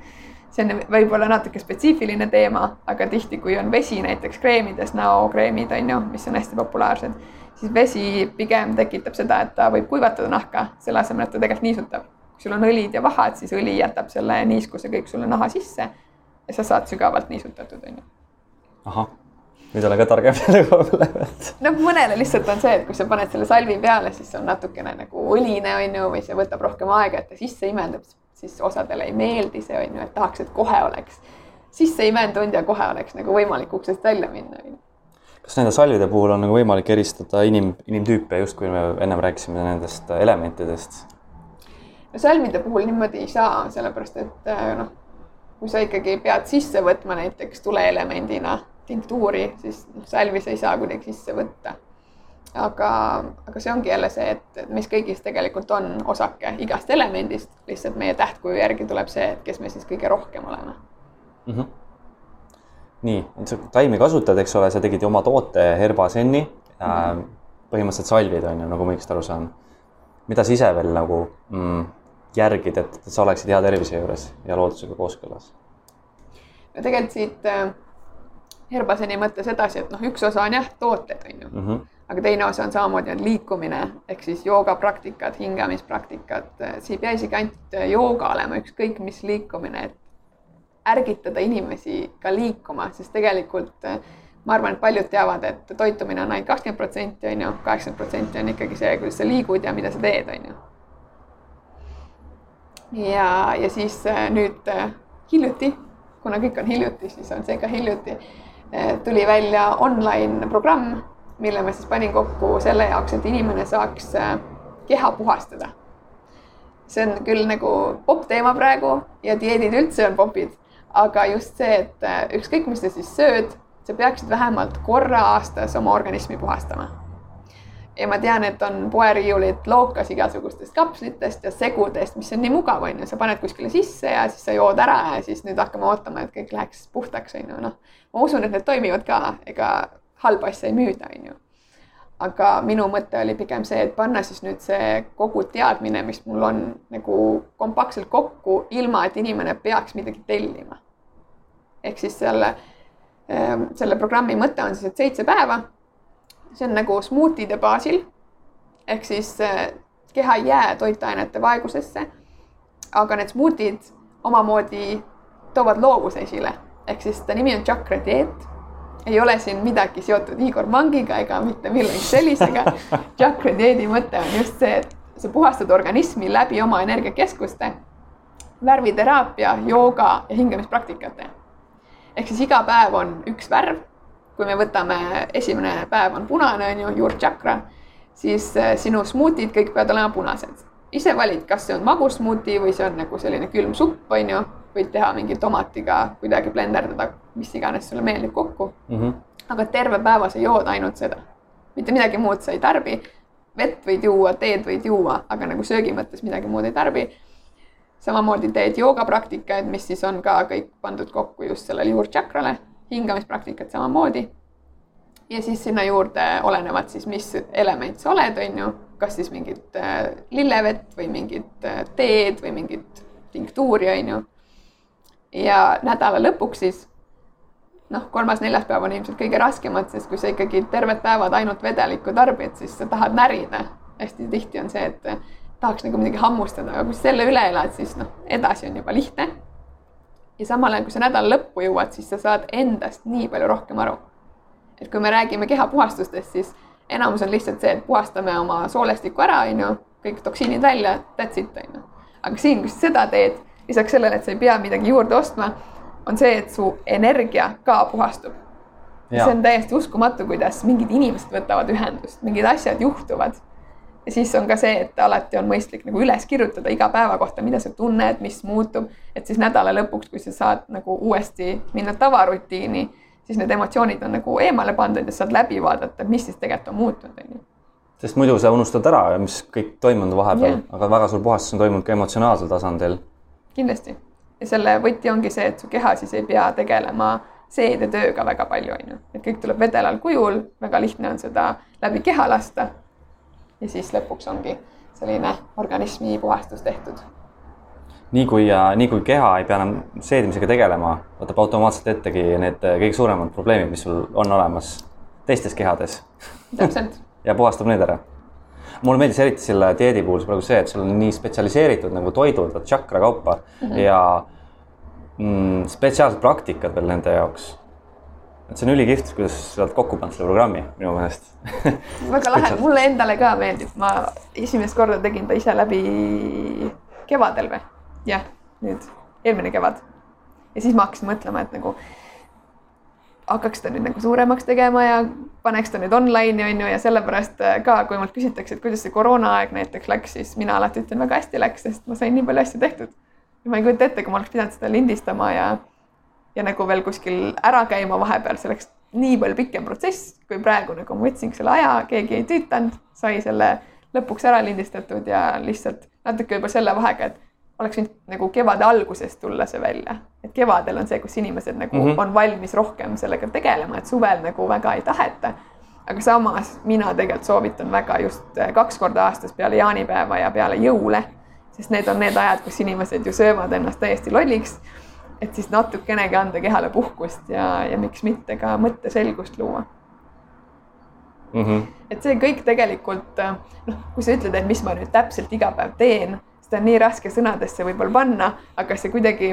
see on võib-olla natuke spetsiifiline teema, aga tihti, kui on vesi näiteks kreemides, näokreemid on ju, mis on hästi populaarsed, siis vesi pigem tekitab seda, et ta võib kuivatada nahka, selle asemel, et ta tegelikult niisutab. kui sul on õlid ja vahad, siis õli jätab selle niiskuse kõik sulle naha sisse ja sa saad sügavalt niisutatud, on ju. ahah, nüüd olen ka targem selle koha pealt. noh, mõnele lihtsalt on see, et kui sa paned selle salvi peale, siis on natukene nagu õline, on ju, või see võtab rohkem aega, et ta sisse imendub siis osadele ei meeldi see on ju, et tahaks, et kohe oleks sisse imendunud ja kohe oleks nagu võimalik uksest välja minna. kas nende salvide puhul on nagu võimalik eristada inim, inimtüüpe, justkui me ennem rääkisime nendest elementidest? no salvide puhul niimoodi ei saa, sellepärast et noh, kui sa ikkagi pead sisse võtma näiteks tuleelemendina tinktuuri, siis noh, salvi sa ei saa kuidagi sisse võtta aga, aga see ongi jälle see, et meis kõigis tegelikult on osake igast elemendist, lihtsalt meie tähtkuju järgi tuleb see, et kes me siis kõige rohkem oleme mm. -hmm. nii, sa taimi kasutad, eks ole, sa tegid ju oma toote Herbasenni mm, -hmm. põhimõtteliselt salvid on ju, nagu ma õigesti aru saan. mida sa ise veel nagu mm, järgid, et, et sa oleksid hea tervise juures ja loodusega kooskõlas? no tegelikult siit äh, Herbaseni mõttes edasi, et noh, üks osa on jah, tooted on ju mm. -hmm aga teine osa on samamoodi on liikumine ehk siis joogapraktikad, hingamispraktikad, see ei pea isegi ainult jooga olema, ükskõik mis liikumine, et ärgitada inimesi ka liikuma, sest tegelikult ma arvan, et paljud teavad, et toitumine on ainult kakskümmend protsenti, on ju, kaheksakümmend protsenti on ikkagi see, kuidas sa liigud ja mida sa teed, on ju. ja, ja siis äh, nüüd äh, hiljuti, kuna kõik on hiljuti, siis on see ka hiljuti, tuli välja online programm mille ma siis panin kokku selle jaoks, et inimene saaks äh, keha puhastada. see on küll nagu popp teema praegu ja dieedid üldse on popid, aga just see, et äh, ükskõik, mis sa siis sööd, sa peaksid vähemalt korra aastas oma organismi puhastama. Ja ma tean, et on poeriiulid lookas igasugustest kapslitest ja segudest, mis on nii mugav, on ju, sa paned kuskile sisse ja siis sa jood ära ja siis nüüd hakkame ootama, et kõik läheks puhtaks, on ju, noh. ma usun, et need toimivad ka, ega halba asja ei müüda, on ju. aga minu mõte oli pigem see, et panna siis nüüd see kogu teadmine, mis mul on nagu kompaktselt kokku, ilma et inimene peaks midagi tellima. ehk siis selle, ehm, selle programmi mõte on siis, et seitse päeva. See on nagu smuutide baasil ehk siis eh, keha ei jää toitainete vaegusesse. aga need smuutid omamoodi toovad loovuse esile ehk siis ta nimi on Chakra dieet ei ole siin midagi seotud Igor Mangiga ega mitte millegi sellisega. Chakra dieedi mõte on just see, et sa puhastad organismi läbi oma energiakeskuste, värviteraapia, jooga ja hingamispraktikate. ehk siis iga päev on üks värv. Kui me võtame, esimene päev on punane, on ju, juurtšakra, siis äh, sinu smuutid kõik peavad olema punased. ise valid, kas see on magus smuuti või see on nagu selline külm supp, on ju võid teha mingi tomatiga kuidagi blenderdada, mis iganes sulle meeldib kokku mm. -hmm. aga terve päeva sa jood ainult seda, mitte midagi muud sa ei tarbi. vett võid juua, teed võid juua, aga nagu söögi mõttes midagi muud ei tarbi. samamoodi teed joogapraktikaid, mis siis on ka kõik pandud kokku just sellele juurtšakrale, hingamispraktikad samamoodi. ja siis sinna juurde olenevalt siis, mis element sa oled, on ju, kas siis mingit äh, lillevett või mingit äh, teed või mingit tinktuuri, on ju ja nädala lõpuks siis noh, kolmas-neljas päev on ilmselt kõige raskemad, sest kui sa ikkagi terved päevad ainult vedelikku tarbid, siis sa tahad närida. hästi tihti on see, et tahaks nagu midagi hammustada, aga kui sa selle üle elad, siis noh, edasi on juba lihtne. Ja samal ajal, kui sa nädala lõppu jõuad, siis sa saad endast nii palju rohkem aru. et kui me räägime kehapuhastustest, siis enamus on lihtsalt see, et puhastame oma soolestiku ära, on ju, kõik toksiinid välja, that's it, on ju. aga siin, kui sa seda teed lisaks sellele, et sa ei pea midagi juurde ostma, on see, et su energia ka puhastub. see on täiesti uskumatu, kuidas mingid inimesed võtavad ühendust, mingid asjad juhtuvad. Siis on ka see, et alati on mõistlik nagu üles kirjutada iga päeva kohta, mida sa tunned, mis muutub, et siis nädala lõpuks, kui sa saad nagu uuesti minna tavarutiini, siis need emotsioonid on nagu eemale pandud ja saad läbi vaadata, mis siis tegelikult on muutunud, on ju sest muidu sa unustad ära, mis kõik toimunud vahepeal yeah., aga väga suur puhastus on toimunud ka emotsionaalsel tasandil. kindlasti ja selle võti ongi see, et su keha siis ei pea tegelema seedetööga väga palju, on ju, et kõik tuleb vedelal kujul, väga lihtne on seda läbi keha lasta. Ja siis lõpuks ongi selline organismi puhastus tehtud. nii kui, nii kui keha ei pea enam seedimisega tegelema, võtab automaatselt ettegi need kõige suuremad probleemid, mis sul on olemas teistes kehades. täpselt ja puhastab need ära. mulle meeldis eriti selle dieedi puhul praegu see, et sul on nii spetsialiseeritud nagu toidud, tšakra kaupa mm -hmm. ja mm, spetsiaalsed praktikad veel nende jaoks. Et see on ülikihvt, kuidas sa oled kokku pannud selle programmi minu meelest väga lahe, mulle endale ka meeldib, ma esimest korda tegin ta ise läbi kevadel või? jah, nüüd eelmine kevad. ja siis ma hakkasin mõtlema, et nagu hakkaks ta nüüd nagu suuremaks tegema ja paneks ta nüüd online'i on ju ja sellepärast ka, kui mult küsitakse, et kuidas see koroonaaeg näiteks läks, siis mina alati ütlen väga hästi läks, sest ma sain nii palju asju tehtud. ma ei kujuta ette, kui ma oleks pidanud seda lindistama ja, ja nagu veel kuskil ära käima vahepeal, see oleks nii palju pikem protsess, kui praegu nagu ma võtsin selle aja, keegi ei tüütanud, sai selle lõpuks ära lindistatud ja lihtsalt natuke juba selle vahega, et oleks võinud nagu kevade alguses tulla see välja, et kevadel on see, kus inimesed nagu mm -hmm. on valmis rohkem sellega tegelema, et suvel nagu väga ei taheta. aga samas mina tegelikult soovitan väga just eh, kaks korda aastas peale jaanipäeva ja peale jõule, sest need on need ajad, kus inimesed ju söövad ennast täiesti lolliks. Et siis natukenegi anda kehale puhkust ja, ja miks mitte ka mõtteselgust luua mm. -hmm. et see kõik tegelikult noh, kui sa ütled, et mis ma nüüd täpselt iga päev teen seda on nii raske sõnadesse võib-olla panna, aga see kuidagi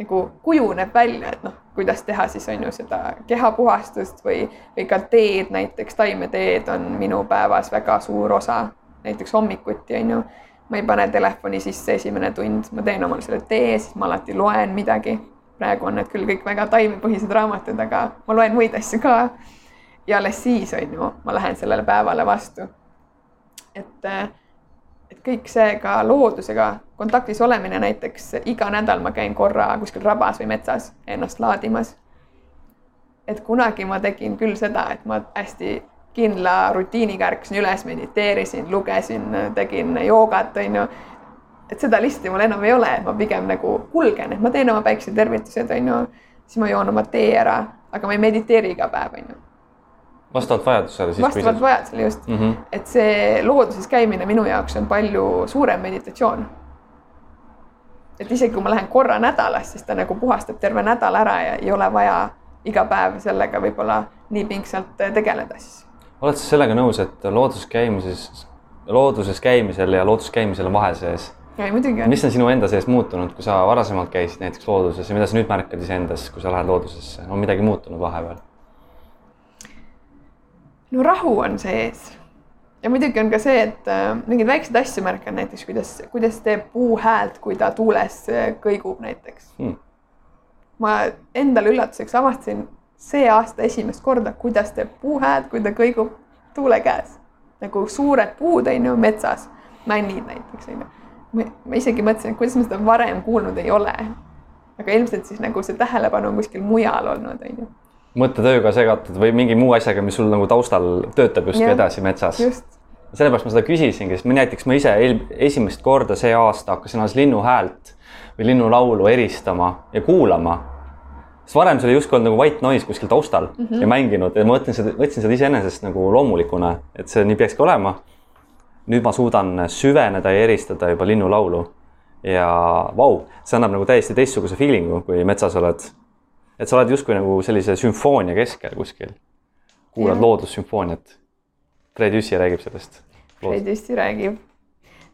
nagu kujuneb välja, et noh, kuidas teha siis on ju seda kehapuhastust või, või ka teed, näiteks taimeteed on minu päevas väga suur osa, näiteks hommikuti on ju. Ma ei pane telefoni sisse esimene tund, ma teen omale selle tee, siis ma alati loen midagi. praegu on need küll kõik väga taimepõhised raamatud, aga ma loen muid asju ka. ja alles siis on ju, ma lähen sellele päevale vastu. et et kõik see ka loodusega kontaktis olemine, näiteks iga nädal ma käin korra kuskil rabas või metsas ennast laadimas. et kunagi ma tegin küll seda, et ma hästi kindla rutiiniga ärkasin üles, mediteerisin, lugesin, tegin joogat, onju. et seda listi mul enam ei ole, et ma pigem nagu kulgen, et ma teen oma päiksetervitused, onju, siis ma joon oma tee ära, aga ma ei mediteeri iga päev, onju vastavalt vajadusele siis. vastavalt vajadusele just mm, -hmm. et see looduses käimine minu jaoks on palju suurem meditatsioon. et isegi kui ma lähen korra nädalas, siis ta nagu puhastab terve nädala ära ja ei ole vaja iga päev sellega võib-olla nii pingsalt tegeleda siis. Oled sa sellega nõus, et looduses käimises, looduses käimisel ja looduses käimisel on vahe sees? ei, muidugi on. mis on sinu enda sees muutunud, kui sa varasemalt käisid näiteks looduses ja mida sa nüüd märkad iseendas, kui sa lähed loodusesse, on midagi muutunud vahepeal? no rahu on sees. ja muidugi on ka see, et äh, mingeid väikseid asju märkan näiteks, kuidas, kuidas teeb puu häält, kui ta tuules äh, kõigub näiteks hmm.. ma endale üllatuseks avastasin see aasta esimest korda, kuidas teeb puu häält, kui ta kõigub tuule käes. nagu suured puud on ju metsas, männid näiteks on ju. ma isegi mõtlesin, et kuidas ma seda varem kuulnud ei ole. aga ilmselt siis nagu see tähelepanu on kuskil mujal olnud, on ju mõttetööga segatud või mingi muu asjaga, mis sul nagu taustal töötab justkui edasi metsas. sellepärast ma seda küsisingi, sest ma näiteks ma ise esimest korda see aasta hakkasin alles linnu häält või linnulaulu eristama ja kuulama. Sest varem see oli justkui olnud nagu white noise kuskil taustal mm -hmm. ja mänginud ja ma mõtlen seda, võtsin seda iseenesest nagu loomulikuna, et see nii peakski olema. nüüd ma suudan süveneda ja eristada juba linnulaulu ja vau wow,, see annab nagu täiesti teistsuguse feeling'u, kui metsas oled et sa oled justkui nagu sellise sümfoonia keskel kuskil. kuulad loodussümfooniat. Fred Jüssi räägib sellest. Fred Jüssi räägib.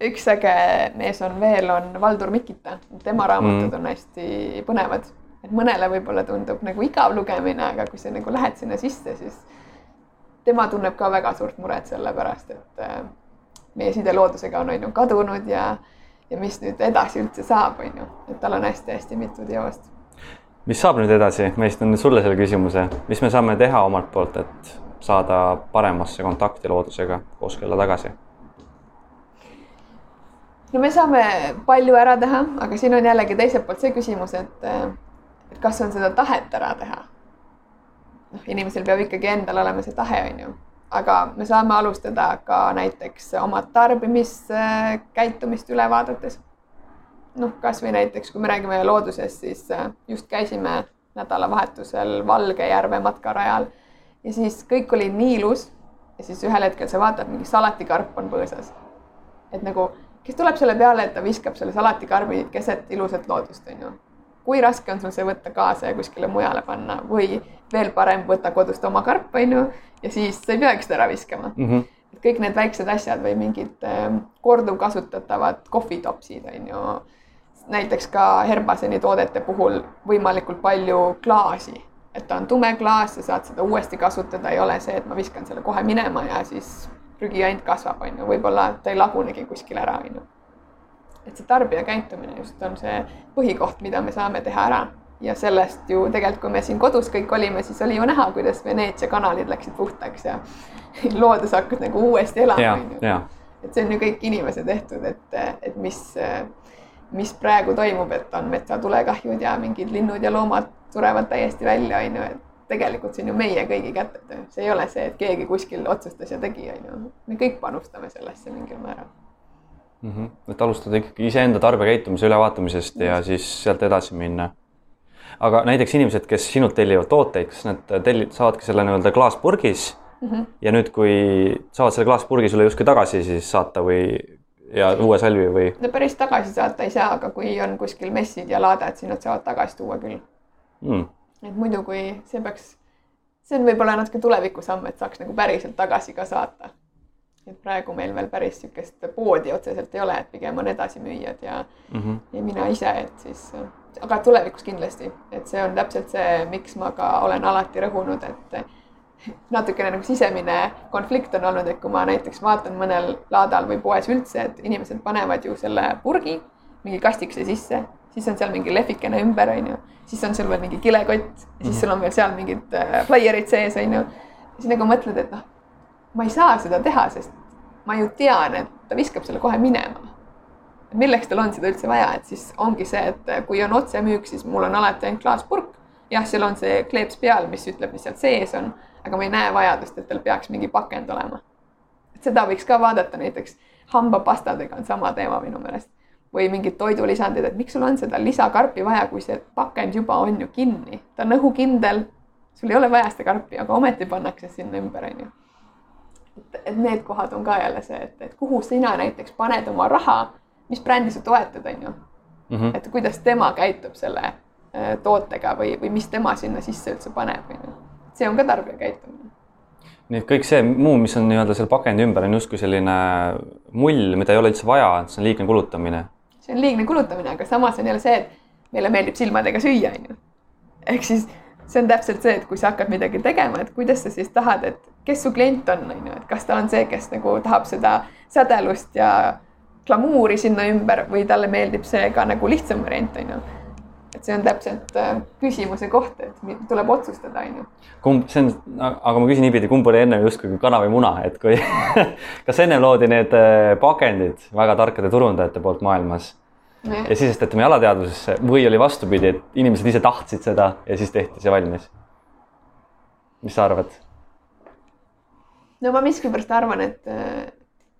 üks äge mees on veel, on Valdur Mikita, tema raamatud mm. on hästi põnevad. Et mõnele võib-olla tundub nagu igav lugemine, aga kui sa nagu lähed sinna sisse, siis tema tunneb ka väga suurt muret selle pärast, et äh, meie side loodusega on, on ju kadunud ja, ja mis nüüd edasi üldse saab, on ju, et tal on hästi-hästi mitu teost. Mis saab nüüd edasi, ma esitan sulle selle küsimuse, mis me saame teha omalt poolt, et saada paremasse kontakti loodusega, kooskõlla tagasi? no me saame palju ära teha, aga siin on jällegi teiselt poolt see küsimus, et, et kas on seda tahet ära teha. noh, inimesel peab ikkagi endal olema see tahe, on ju, aga me saame alustada ka näiteks oma tarbimiskäitumist üle vaadates. noh, kasvõi näiteks, kui me räägime loodusest, siis just käisime nädalavahetusel Valgejärve matkarajal ja siis kõik oli nii ilus ja siis ühel hetkel sa vaatad, mingi salatikarp on põõsas. et nagu, kes tuleb selle peale, et ta viskab selle salatikarbi keset ilusat loodust, on ju. Kui raske on sul see võtta kaasa ja kuskile mujale panna või veel parem, võta kodust oma karp, on ju, ja siis sa ei peagi seda ära viskama mm. -hmm. et kõik need väiksed asjad või mingid äh, korduvkasutatavad kohvitopsid, on ju näiteks ka Herbaseni toodete puhul võimalikult palju klaasi, et ta on tume klaas, sa saad seda uuesti kasutada, ei ole see, et ma viskan selle kohe minema ja siis prügi ainult kasvab, on ju, võib-olla ta ei lagunegi kuskil ära, on ju. Et see tarbija käitumine just on see põhikoht, mida me saame teha ära. Ja sellest ju tegelikult, kui me siin kodus kõik olime, siis oli ju näha, kuidas Veneetsia kanalid läksid puhtaks ja loodus hakkas nagu uuesti elama, on ju. et see on ju kõik inimese tehtud, et, et mis mis praegu toimub, et on metsatulekahjud ja mingid linnud ja loomad surevad täiesti välja, on ju, et tegelikult see on ju meie kõigi kätetöö, see ei ole see, et keegi kuskil otsustas ja tegi, on ju. me kõik panustame sellesse mingil määral mm. -hmm. et alustada ikkagi iseenda tarbijakäitumise ülevaatamisest ja siis sealt edasi minna. aga näiteks inimesed, kes sinult tellivad tooteid, kas nad telli-, saavadki selle nii-öelda klaaspurgis mm -hmm. ja nüüd, kui saavad selle klaaspurgi sulle justkui tagasi siis saata või ja uue salvi või? no päris tagasi saata ei saa, aga kui on kuskil messid ja laadad, siis nad saavad tagasi tuua küll mm.. et muidu, kui see peaks, see on võib-olla natuke tulevikusamm, et saaks nagu päriselt tagasi ka saata. Et praegu meil veel päris niisugust poodi otseselt ei ole, et pigem on edasimüüjad ja mm, -hmm. ja mina ise, et siis, aga tulevikus kindlasti, et see on täpselt see, miks ma ka olen alati rõhunud, et natukene nagu sisemine konflikt on olnud, et kui ma näiteks vaatan mõnel laadal või poes üldse, et inimesed panevad ju selle purgi mingi kastikese sisse, siis on seal mingi lehvikene ümber, onju, siis on sul veel mingi kilekott, siis mhm. sul on veel seal mingid äh, flaierid sees, onju. siis nagu mõtled, et noh, ma ei saa seda teha, sest ma ju tean, et ta viskab selle kohe minema. milleks tal on seda üldse vaja, et siis ongi see, et kui on otsemüük, siis mul on alati ainult klaaspurk. jah, seal on see kleeps peal, mis ütleb, mis seal sees on aga ma ei näe vajadust, et tal peaks mingi pakend olema. et seda võiks ka vaadata näiteks hambapastadega on sama teema minu meelest või mingid toidulisandid, et miks sul on seda lisakarpi vaja, kui see pakend juba on ju kinni, ta on õhukindel. sul ei ole vaja seda karpi, aga ometi pannakse sinna ümber, on ju. Et, et need kohad on ka jälle see, et, et kuhu sina näiteks paned oma raha, mis brändi sa toetad, on ju mm. -hmm. et kuidas tema käitub selle äh, tootega või, või mis tema sinna sisse üldse paneb, on ju see on ka tarbija käitumine. nii et kõik see muu, mis on nii-öelda seal pakendi ümber, on justkui selline mull, mida ei ole üldse vaja, et see on liigne kulutamine. see on liigne kulutamine, aga samas on jälle see, et meile meeldib silmadega süüa, on ju. ehk siis see on täpselt see, et kui sa hakkad midagi tegema, et kuidas sa siis tahad, et kes su klient on, on ju, et kas ta on see, kes nagu tahab seda sädelust ja glamuuri sinna ümber või talle meeldib see ka nagu lihtsam variant, on ju et see on täpselt äh, küsimuse koht, et tuleb otsustada, on ju. kumb, see on, aga ma küsin niipidi, kumb oli enne justkui kana või muna, et kui kas enne loodi need äh, pakendid väga tarkade turundajate poolt maailmas ja, ja sisestati meie alateadvusesse või oli vastupidi, et inimesed ise tahtsid seda ja siis tehti see valmis? mis sa arvad? No ma miskipärast arvan, et, äh,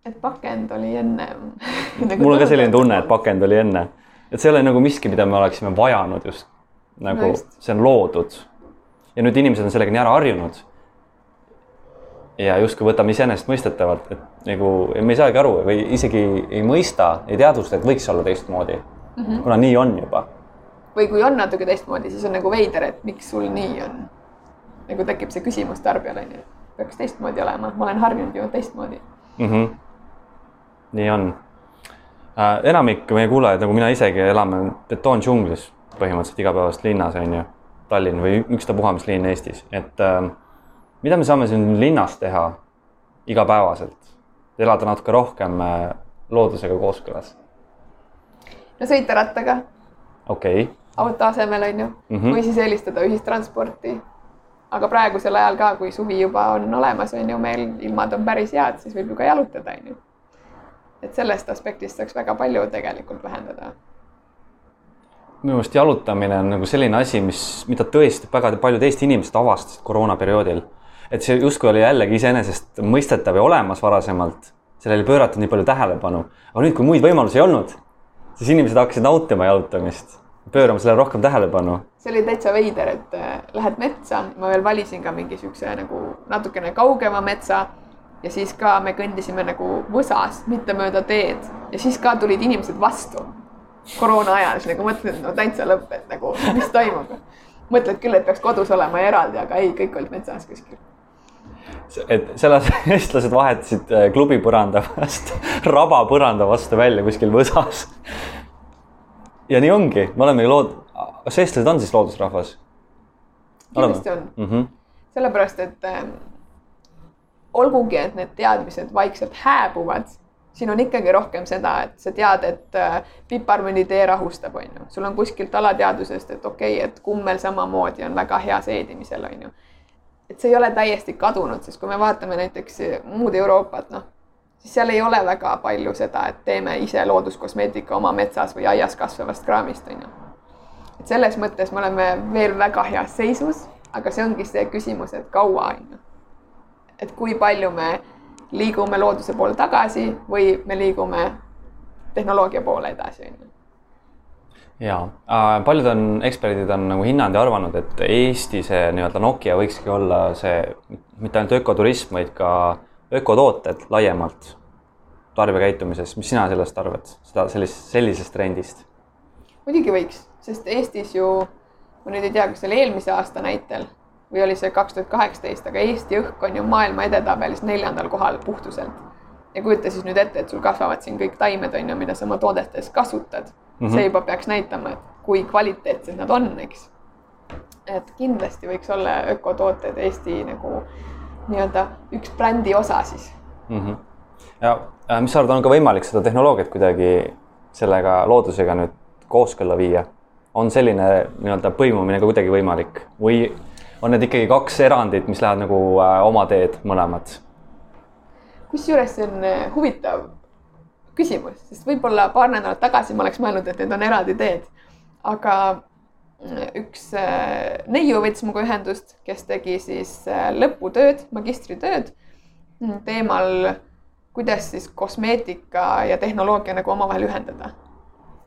et pakend oli enne nagu mul on ka selline tunne, et pakend oli enne et see ei ole nagu miski, mida me oleksime vajanud just nagu no just. see on loodud. ja nüüd inimesed on sellega nii ära harjunud. ja justkui võtame iseenesestmõistetavalt, et nagu me ei saagi aru või isegi ei mõista, ei teadvusta, et võiks olla teistmoodi mm. -hmm. kuna nii on juba. või kui on natuke teistmoodi, siis on nagu veider, et miks sul nii on. nagu tekib see küsimus tarbijale onju, peaks teistmoodi olema, ma olen harjunud ju teistmoodi mm. -hmm. nii on äh,. enamik meie kuulajaid, nagu mina isegi, elame betoondžunglis põhimõtteliselt igapäevaselt linnas on ju, Tallinn või ükstapuha mis linn Eestis, et äh, mida me saame siin linnas teha igapäevaselt, elada natuke rohkem äh, loodusega kooskõlas? no sõita rattaga. okei okay. auto asemel on ju mm, -hmm. või siis eelistada ühistransporti. Aga praegusel ajal ka, kui suvi juba on olemas, on ju, meil ilmad on päris head, siis võib ju ka jalutada, on ju. Et sellest aspektist saaks väga palju tegelikult vähendada. Minu meelest jalutamine on nagu selline asi, mis, mida tõesti väga paljud Eesti inimesed avastasid koroonaperioodil. et see justkui oli jällegi iseenesestmõistetav ja olemas varasemalt, sellele ei pööratud nii palju tähelepanu, aga nüüd, kui muid võimalusi ei olnud, siis inimesed hakkasid nautima jalutamist, pöörama sellele rohkem tähelepanu. see oli täitsa veider, et äh, lähed metsa, ma veel valisin ka mingi siukse nagu natukene kaugema metsa ja siis ka me kõndisime nagu võsas, mitte mööda teed ja siis ka tulid inimesed vastu koroona ajal, siis nagu mõtled, no täitsa lõpp, et nagu mis toimub. mõtled küll, et peaks kodus olema eraldi, aga ei, kõik olid metsas kuskil. et selles eestlased vahetasid äh, klubi põranda vastu, rabapõranda vastu välja kuskil võsas. Ja nii ongi, me oleme ju lood-, kas eestlased on siis loodusrahvas? kindlasti on mm. -hmm. sellepärast, et äh, olgugi, et need teadmised vaikselt hääbuvad siin on ikkagi rohkem seda, et sa tead, et äh, piparmündi tee rahustab, on ju, sul on kuskilt alateadvusest, et okei okay,, et kummel samamoodi on väga hea seedimisel, on ju. et see ei ole täiesti kadunud, sest kui me vaatame näiteks muud Euroopat, noh, siis seal ei ole väga palju seda, et teeme ise looduskosmeetika oma metsas või aias kasvavast kraamist, on ju. et selles mõttes me oleme veel väga heas seisus, aga see ongi see küsimus, et kaua, on ju. et kui palju me liigume looduse poole tagasi või me liigume tehnoloogia poole edasi, on ju. ja äh, paljud on, eksperdid on nagu hinnanud ja arvanud, et Eesti see nii-öelda Nokia võikski olla see mitte ainult ökoturism, vaid ka ökotooted laiemalt tarbijakäitumises. mis sina sellest arvad, seda sellist, sellisest trendist? muidugi võiks, sest Eestis ju, ma nüüd ei tea, kas see oli eelmise aasta näitel või oli see kaks tuhat kaheksateist, aga Eesti õhk on ju maailma edetabelis neljandal kohal puhtuselt. ja kujuta siis nüüd ette, et sul kasvavad siin kõik taimed on ju, mida sa oma toodetes kasutad mm. -hmm. see juba peaks näitama, et kui kvaliteetsed nad on, eks. et kindlasti võiks olla ökotooted Eesti nagu nii-öelda üks brändi osa siis mm. -hmm. ja äh, mis sa arvad, on ka võimalik seda tehnoloogiat kuidagi sellega loodusega nüüd kooskõlla viia? on selline nii-öelda põimumine ka kuidagi võimalik või on need ikkagi kaks erandit, mis lähevad nagu äh, oma teed mõlemad? kusjuures see on äh, huvitav küsimus, sest võib-olla paar nädalat tagasi ma oleks mõelnud, et need on eraldi teed. aga üks neiu võttis minuga ühendust, kes tegi siis lõputööd, magistritööd teemal, kuidas siis kosmeetika ja tehnoloogia nagu omavahel ühendada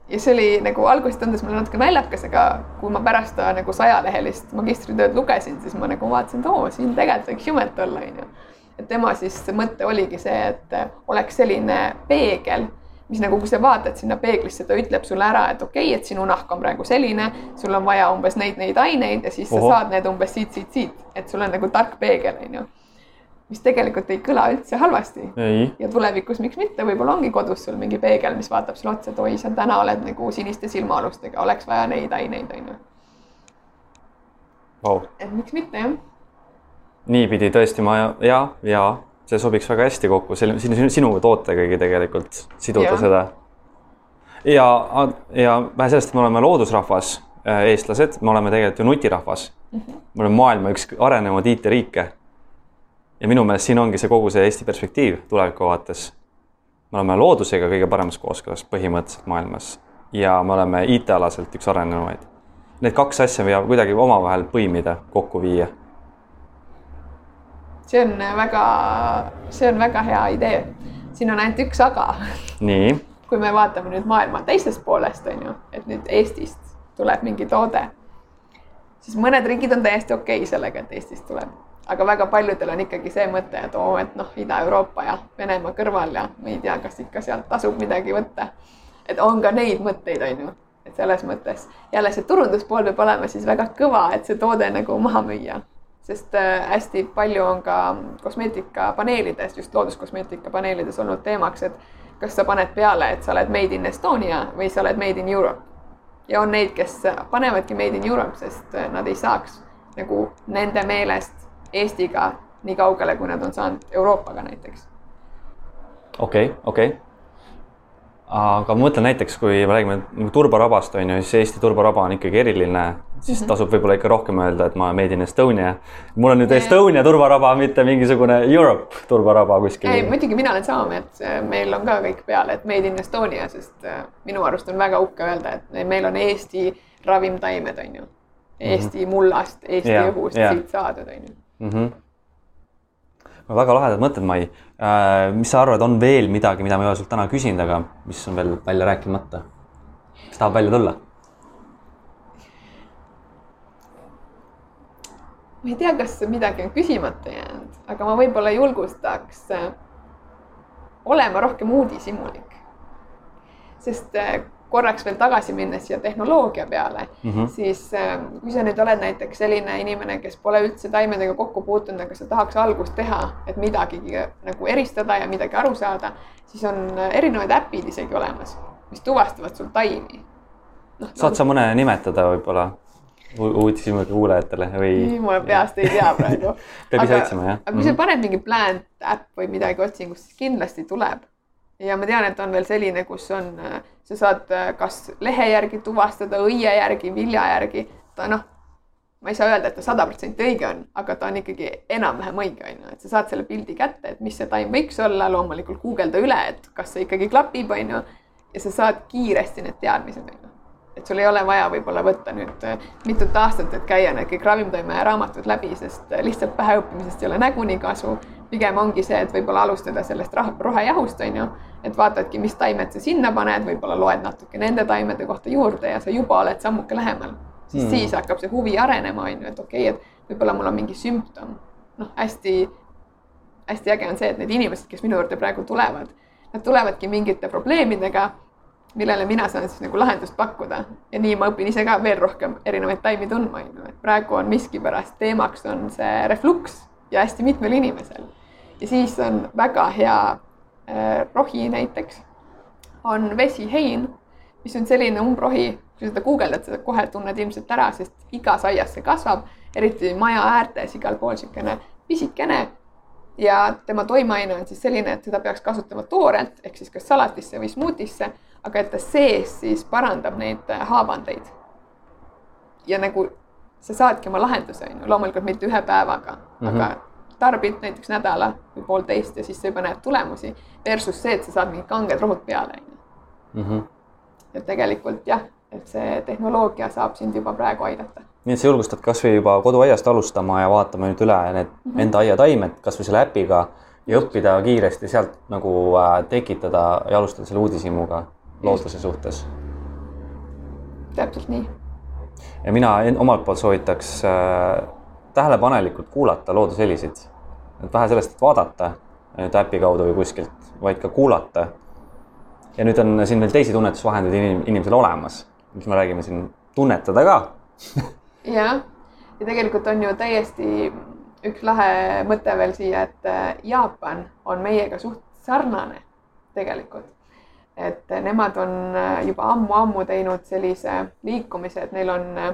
ja see oli nagu alguses tundus mulle natuke naljakas, aga kui ma pärast ta nagu sajalehelist magistritööd lugesin, siis ma nagu vaatasin, et oo, siin tegelikult võiks jumet olla, onju. et tema siis mõte oligi see, et oleks selline peegel, mis nagu, kui sa vaatad sinna peeglisse, ta ütleb sulle ära, et okei okay,, et sinu nahk on praegu selline, sul on vaja umbes neid, neid aineid ja siis Oho. sa saad need umbes siit, siit, siit, et sul on nagu tark peegel, onju mis tegelikult ei kõla üldse halvasti. ja tulevikus, miks mitte, võib-olla ongi kodus sul mingi peegel, mis vaatab sulle otsa, et oi, sa täna oled nagu siniste silmaalustega, oleks vaja neid aineid, onju et miks mitte, jah. niipidi tõesti ma ja, ja see sobiks väga hästi kokku, selle sinu, sinu tootegagi tegelikult siduda ja. seda. ja, ja vähe sellest, et me oleme loodusrahvas, äh, eestlased, me oleme tegelikult ju nutirahvas mm. -hmm. me oleme maailma üks arenenud IT-riike ja minu meelest siin ongi see kogu see Eesti perspektiiv tuleviku vaates. me oleme loodusega kõige paremas kooskõlas põhimõtteliselt maailmas ja me oleme IT-alaselt üks arenenumaid. Need kaks asja peab kuidagi omavahel põimida, kokku viia. See on väga, see on väga hea idee. siin on ainult üks aga. nii. kui me vaatame nüüd maailma teisest poolest, on ju, et nüüd Eestist tuleb mingi toode, siis mõned riigid on täiesti okei okay sellega, et Eestist tuleb aga väga paljudel on ikkagi see mõte, et oo, et noh, Ida-Euroopa ja Venemaa kõrval ja ma ei tea, kas ikka sealt tasub midagi võtta. et on ka neid mõtteid, on ju, et selles mõttes jälle see turunduspool peab olema siis väga kõva, et see toode nagu maha müüa. Sest äh, hästi palju on ka kosmeetikapaneelides, just looduskosmeetika paneelides olnud teemaks, et kas sa paned peale, et sa oled made in Estonia või sa oled made in Europe. ja on neid, kes panevadki made in Europe, sest nad ei saaks nagu nende meelest Eestiga nii kaugele, kui nad on saanud Euroopaga näiteks. okei okay,, okei okay.. Aga ma mõtlen näiteks, kui me räägime nagu turbarabast on ju, siis Eesti turbaraba on ikkagi eriline, siis mm -hmm. tasub võib-olla ikka rohkem öelda, et ma made in Estonia. mul on nüüd yeah. Estonia turbaraba, mitte mingisugune Europe turbaraba kuskil. ei, muidugi mina olen sama meelt, meil on ka kõik peale, et made in Estonia, sest äh, minu arust on väga uhke öelda, et meil on Eesti ravimtaimed, on ju. Eesti mm -hmm. mullast, Eesti yeah, õhust yeah. siit saadud, on ju mm. -hmm väga lahedad mõtted, Mai äh,. mis sa arvad, on veel midagi, mida ma ei ole sult täna küsinud, aga mis on veel välja rääkimata? mis tahab välja tulla? ma ei tea, kas midagi on küsimata jäänud, aga ma võib-olla julgustaks äh, olema rohkem uudishimulik. sest äh, korraks veel tagasi minnes siia tehnoloogia peale mm, -hmm. siis äh, kui sa nüüd oled näiteks selline inimene, kes pole üldse taimedega kokku puutunud, aga sa tahaks algust teha, et midagigi nagu eristada ja midagi aru saada, siis on äh, erinevaid äpid isegi olemas, mis tuvastavad sul taimi no,. saad no, sa mõne nimetada võib-olla? uudishimuga kuulajatele või? ma peast ei tea praegu peab ise otsima, jah? aga kui sa mhm. paned mingi plant äpp või midagi otsingusse, siis kindlasti tuleb ja ma tean, et on veel selline, kus on, äh, sa saad äh, kas lehe järgi tuvastada, õie järgi, vilja järgi, ta noh, ma ei saa öelda, et ta sada protsenti õige on, aga ta on ikkagi enam-vähem õige, on ju, et sa saad selle pildi kätte, et mis see taim võiks olla, loomulikult guugelda üle, et kas see ikkagi klapib, on ju, ja sa saad kiiresti need teadmised, on ju. Et sul ei ole vaja võib-olla võtta nüüd äh, mitut aastat, et käia need kõik ravimtoime raamatud läbi, sest lihtsalt päheõppimisest ei ole näguni kasu pigem ongi see, et võib-olla alustada sellest rohejahust, on ju, et vaatadki, mis taimed sa sinna paned, võib-olla loed natuke nende taimede kohta juurde ja sa juba oled sammuke lähemal. siis mm. siis hakkab see huvi arenema, on ju, et okei okay,, et võib-olla mul on mingi sümptom. noh, hästi, hästi äge on see, et need inimesed, kes minu juurde praegu tulevad, nad tulevadki mingite probleemidega, millele mina saan siis nagu lahendust pakkuda ja nii ma õpin ise ka veel rohkem erinevaid taimi tundma, on ju, et praegu on miskipärast teemaks on see refluks ja hästi mitmel inimesel. ja siis on väga hea äh, rohi näiteks, on vesihein, mis on selline umbrohi, kui seda guugeldad, sa kohe tunned ilmselt ära, sest igas aias see kasvab, eriti maja äärtes igal pool niisugune pisikene. ja tema toimeaine on siis selline, et seda peaks kasutama toorelt ehk siis kas salatisse või smuutisse, aga et ta sees siis parandab neid äh, haavandeid. ja nagu sa saadki oma lahenduse, on ju, loomulikult mitte ühe päevaga mm, -hmm. aga tarbid näiteks nädala või poolteist ja siis sa juba näed tulemusi. Versus see, et sa saad mingid kanged rohud peale, on ju. Mhm. et tegelikult jah, et see tehnoloogia saab sind juba praegu aidata. nii et sa julgustad kasvõi juba koduaiast alustama ja vaatama nüüd üle need mm -hmm. enda aiataimed kasvõi selle äpiga ja õppida kiiresti sealt nagu äh, tekitada ja alustada selle uudishimuga looduse suhtes. täpselt nii ja mina omalt poolt soovitaks äh, tähelepanelikult kuulata loodushelisid. et vähe sellest, et vaadata nüüd äpi kaudu või kuskilt, vaid ka kuulata. ja nüüd on siin veel teisi tunnetusvahendeid inim inimesel olemas, mis me räägime siin, tunnetada ka jah, ja tegelikult on ju täiesti üks lahe mõte veel siia, et äh, Jaapan on meiega suht sarnane tegelikult et nemad on äh, juba ammu-ammu teinud sellise liikumise, et neil on äh,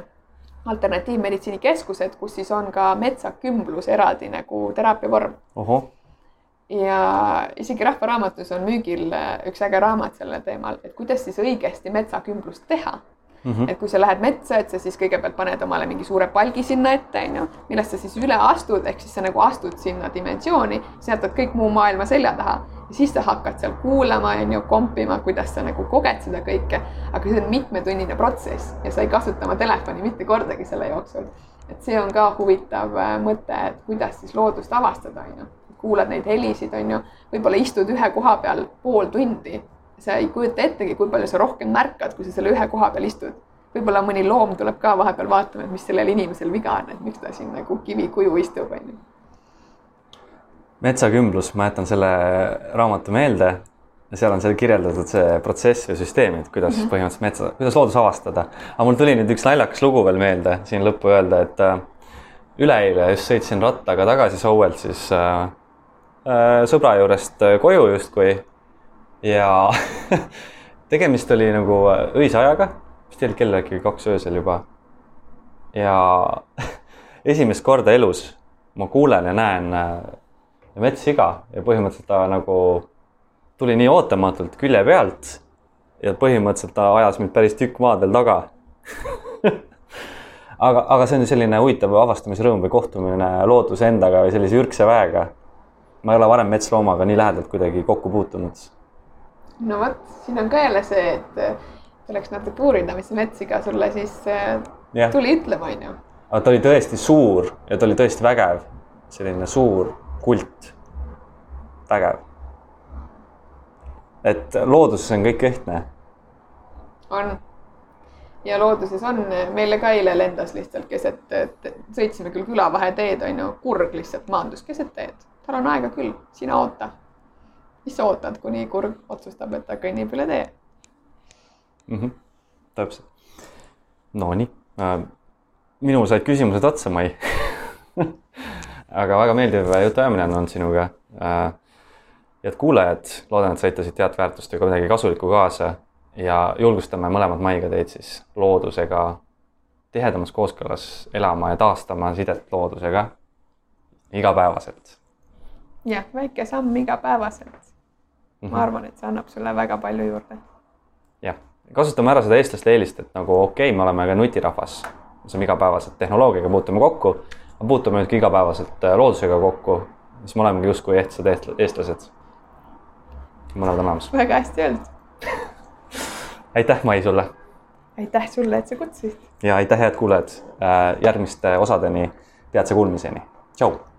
alternatiivmeditsiinikeskused, kus siis on ka metsakümblus eraldi nagu teraapiavorm. ja isegi Rahvaraamatus on müügil äh, üks äge raamat sellel teemal, et kuidas siis õigesti metsakümblust teha Mm -hmm. et kui sa lähed metsa, et sa siis kõigepealt paned omale mingi suure palgi sinna ette, onju, millest sa siis üle astud, ehk siis sa nagu astud sinna dimensiooni, sa jätad kõik muu maailma selja taha ja siis sa hakkad seal kuulama, onju, kompima, kuidas sa nagu koged seda kõike. aga see on mitmetunnine protsess ja sa ei kasuta oma telefoni mitte kordagi selle jooksul. et see on ka huvitav äh, mõte, et kuidas siis loodust avastada, onju. kuulad neid helisid, onju, võib-olla istud ühe koha peal pool tundi sa ei kujuta ettegi, kui palju sa rohkem märkad, kui sa selle ühe koha peal istud. võib-olla mõni loom tuleb ka vahepeal vaatama, et mis sellel inimesel viga on, et miks ta siin nagu kivikuju istub, onju. Metsakümblus, ma jätan selle raamatu meelde ja seal on seal kirjeldatud see protsess või süsteem, et kuidas mm -hmm. põhimõtteliselt metsa, kuidas loodus avastada. aga mul tuli nüüd üks naljakas lugu veel meelde siin lõppu öelda, et äh, üleeile just sõitsin rattaga tagasi Souelt siis äh, äh, sõbra juurest äh, koju justkui ja tegemist oli nagu öise ajaga, vist oli kell äkki kaks öösel juba. ja esimest korda elus ma kuulen ja näen äh, metssiga ja põhimõtteliselt ta nagu tuli nii ootamatult külje pealt ja põhimõtteliselt ta ajas mind päris tükk maad veel taga aga, aga see on selline huvitav avastamisrõõm või kohtumine looduse endaga või sellise ürgse väega. ma ei ole varem metsloomaga nii lähedalt kuidagi kokku puutunud. no vot, siin on ka jälle see, et tuleks natuke uurida, mis metssiga sulle siis yeah. tuli ütlema, onju. aga ta oli tõesti suur ja ta oli tõesti vägev, selline suur kult, vägev. et looduses on kõik ehtne. on ja looduses on, meile ka eile lendas lihtsalt keset, sõitsime küll külavaheteed, on ju, kurg lihtsalt maandus keset teed. tal on aega küll, sina oota. mis sa ootad, kuni kurg otsustab, et ta kõnnib üle tee mm? -hmm. täpselt. Nonii äh,, minul said küsimused otsa, Mai aga väga meeldiv jutuajamine on olnud sinuga äh,. head kuulajad, loodan, et saite siit head väärtust või ka midagi kasulikku kaasa ja julgustame mõlemad Maiga teid siis loodusega tihedamas kooskõlas elama ja taastama sidet loodusega igapäevaselt. jah, väike samm igapäevaselt mm. -hmm. ma mhm. arvan, et see annab sulle väga palju juurde. jah, kasutame ära seda eestlaste eelist, et nagu okei okay,, me oleme ka nutirahvas, me saame igapäevaselt tehnoloogiaga puutume kokku, puutume ka igapäevaselt äh, loodusega kokku, siis me olemegi justkui ehtsad eestlased. mõlemad on olemas. väga hästi öeldud aitäh, Mai, sulle. aitäh sulle, et sa kutsusid. ja aitäh, head kuulajad. Äh, järgmiste osadeni, peatse kuulmiseni. tšau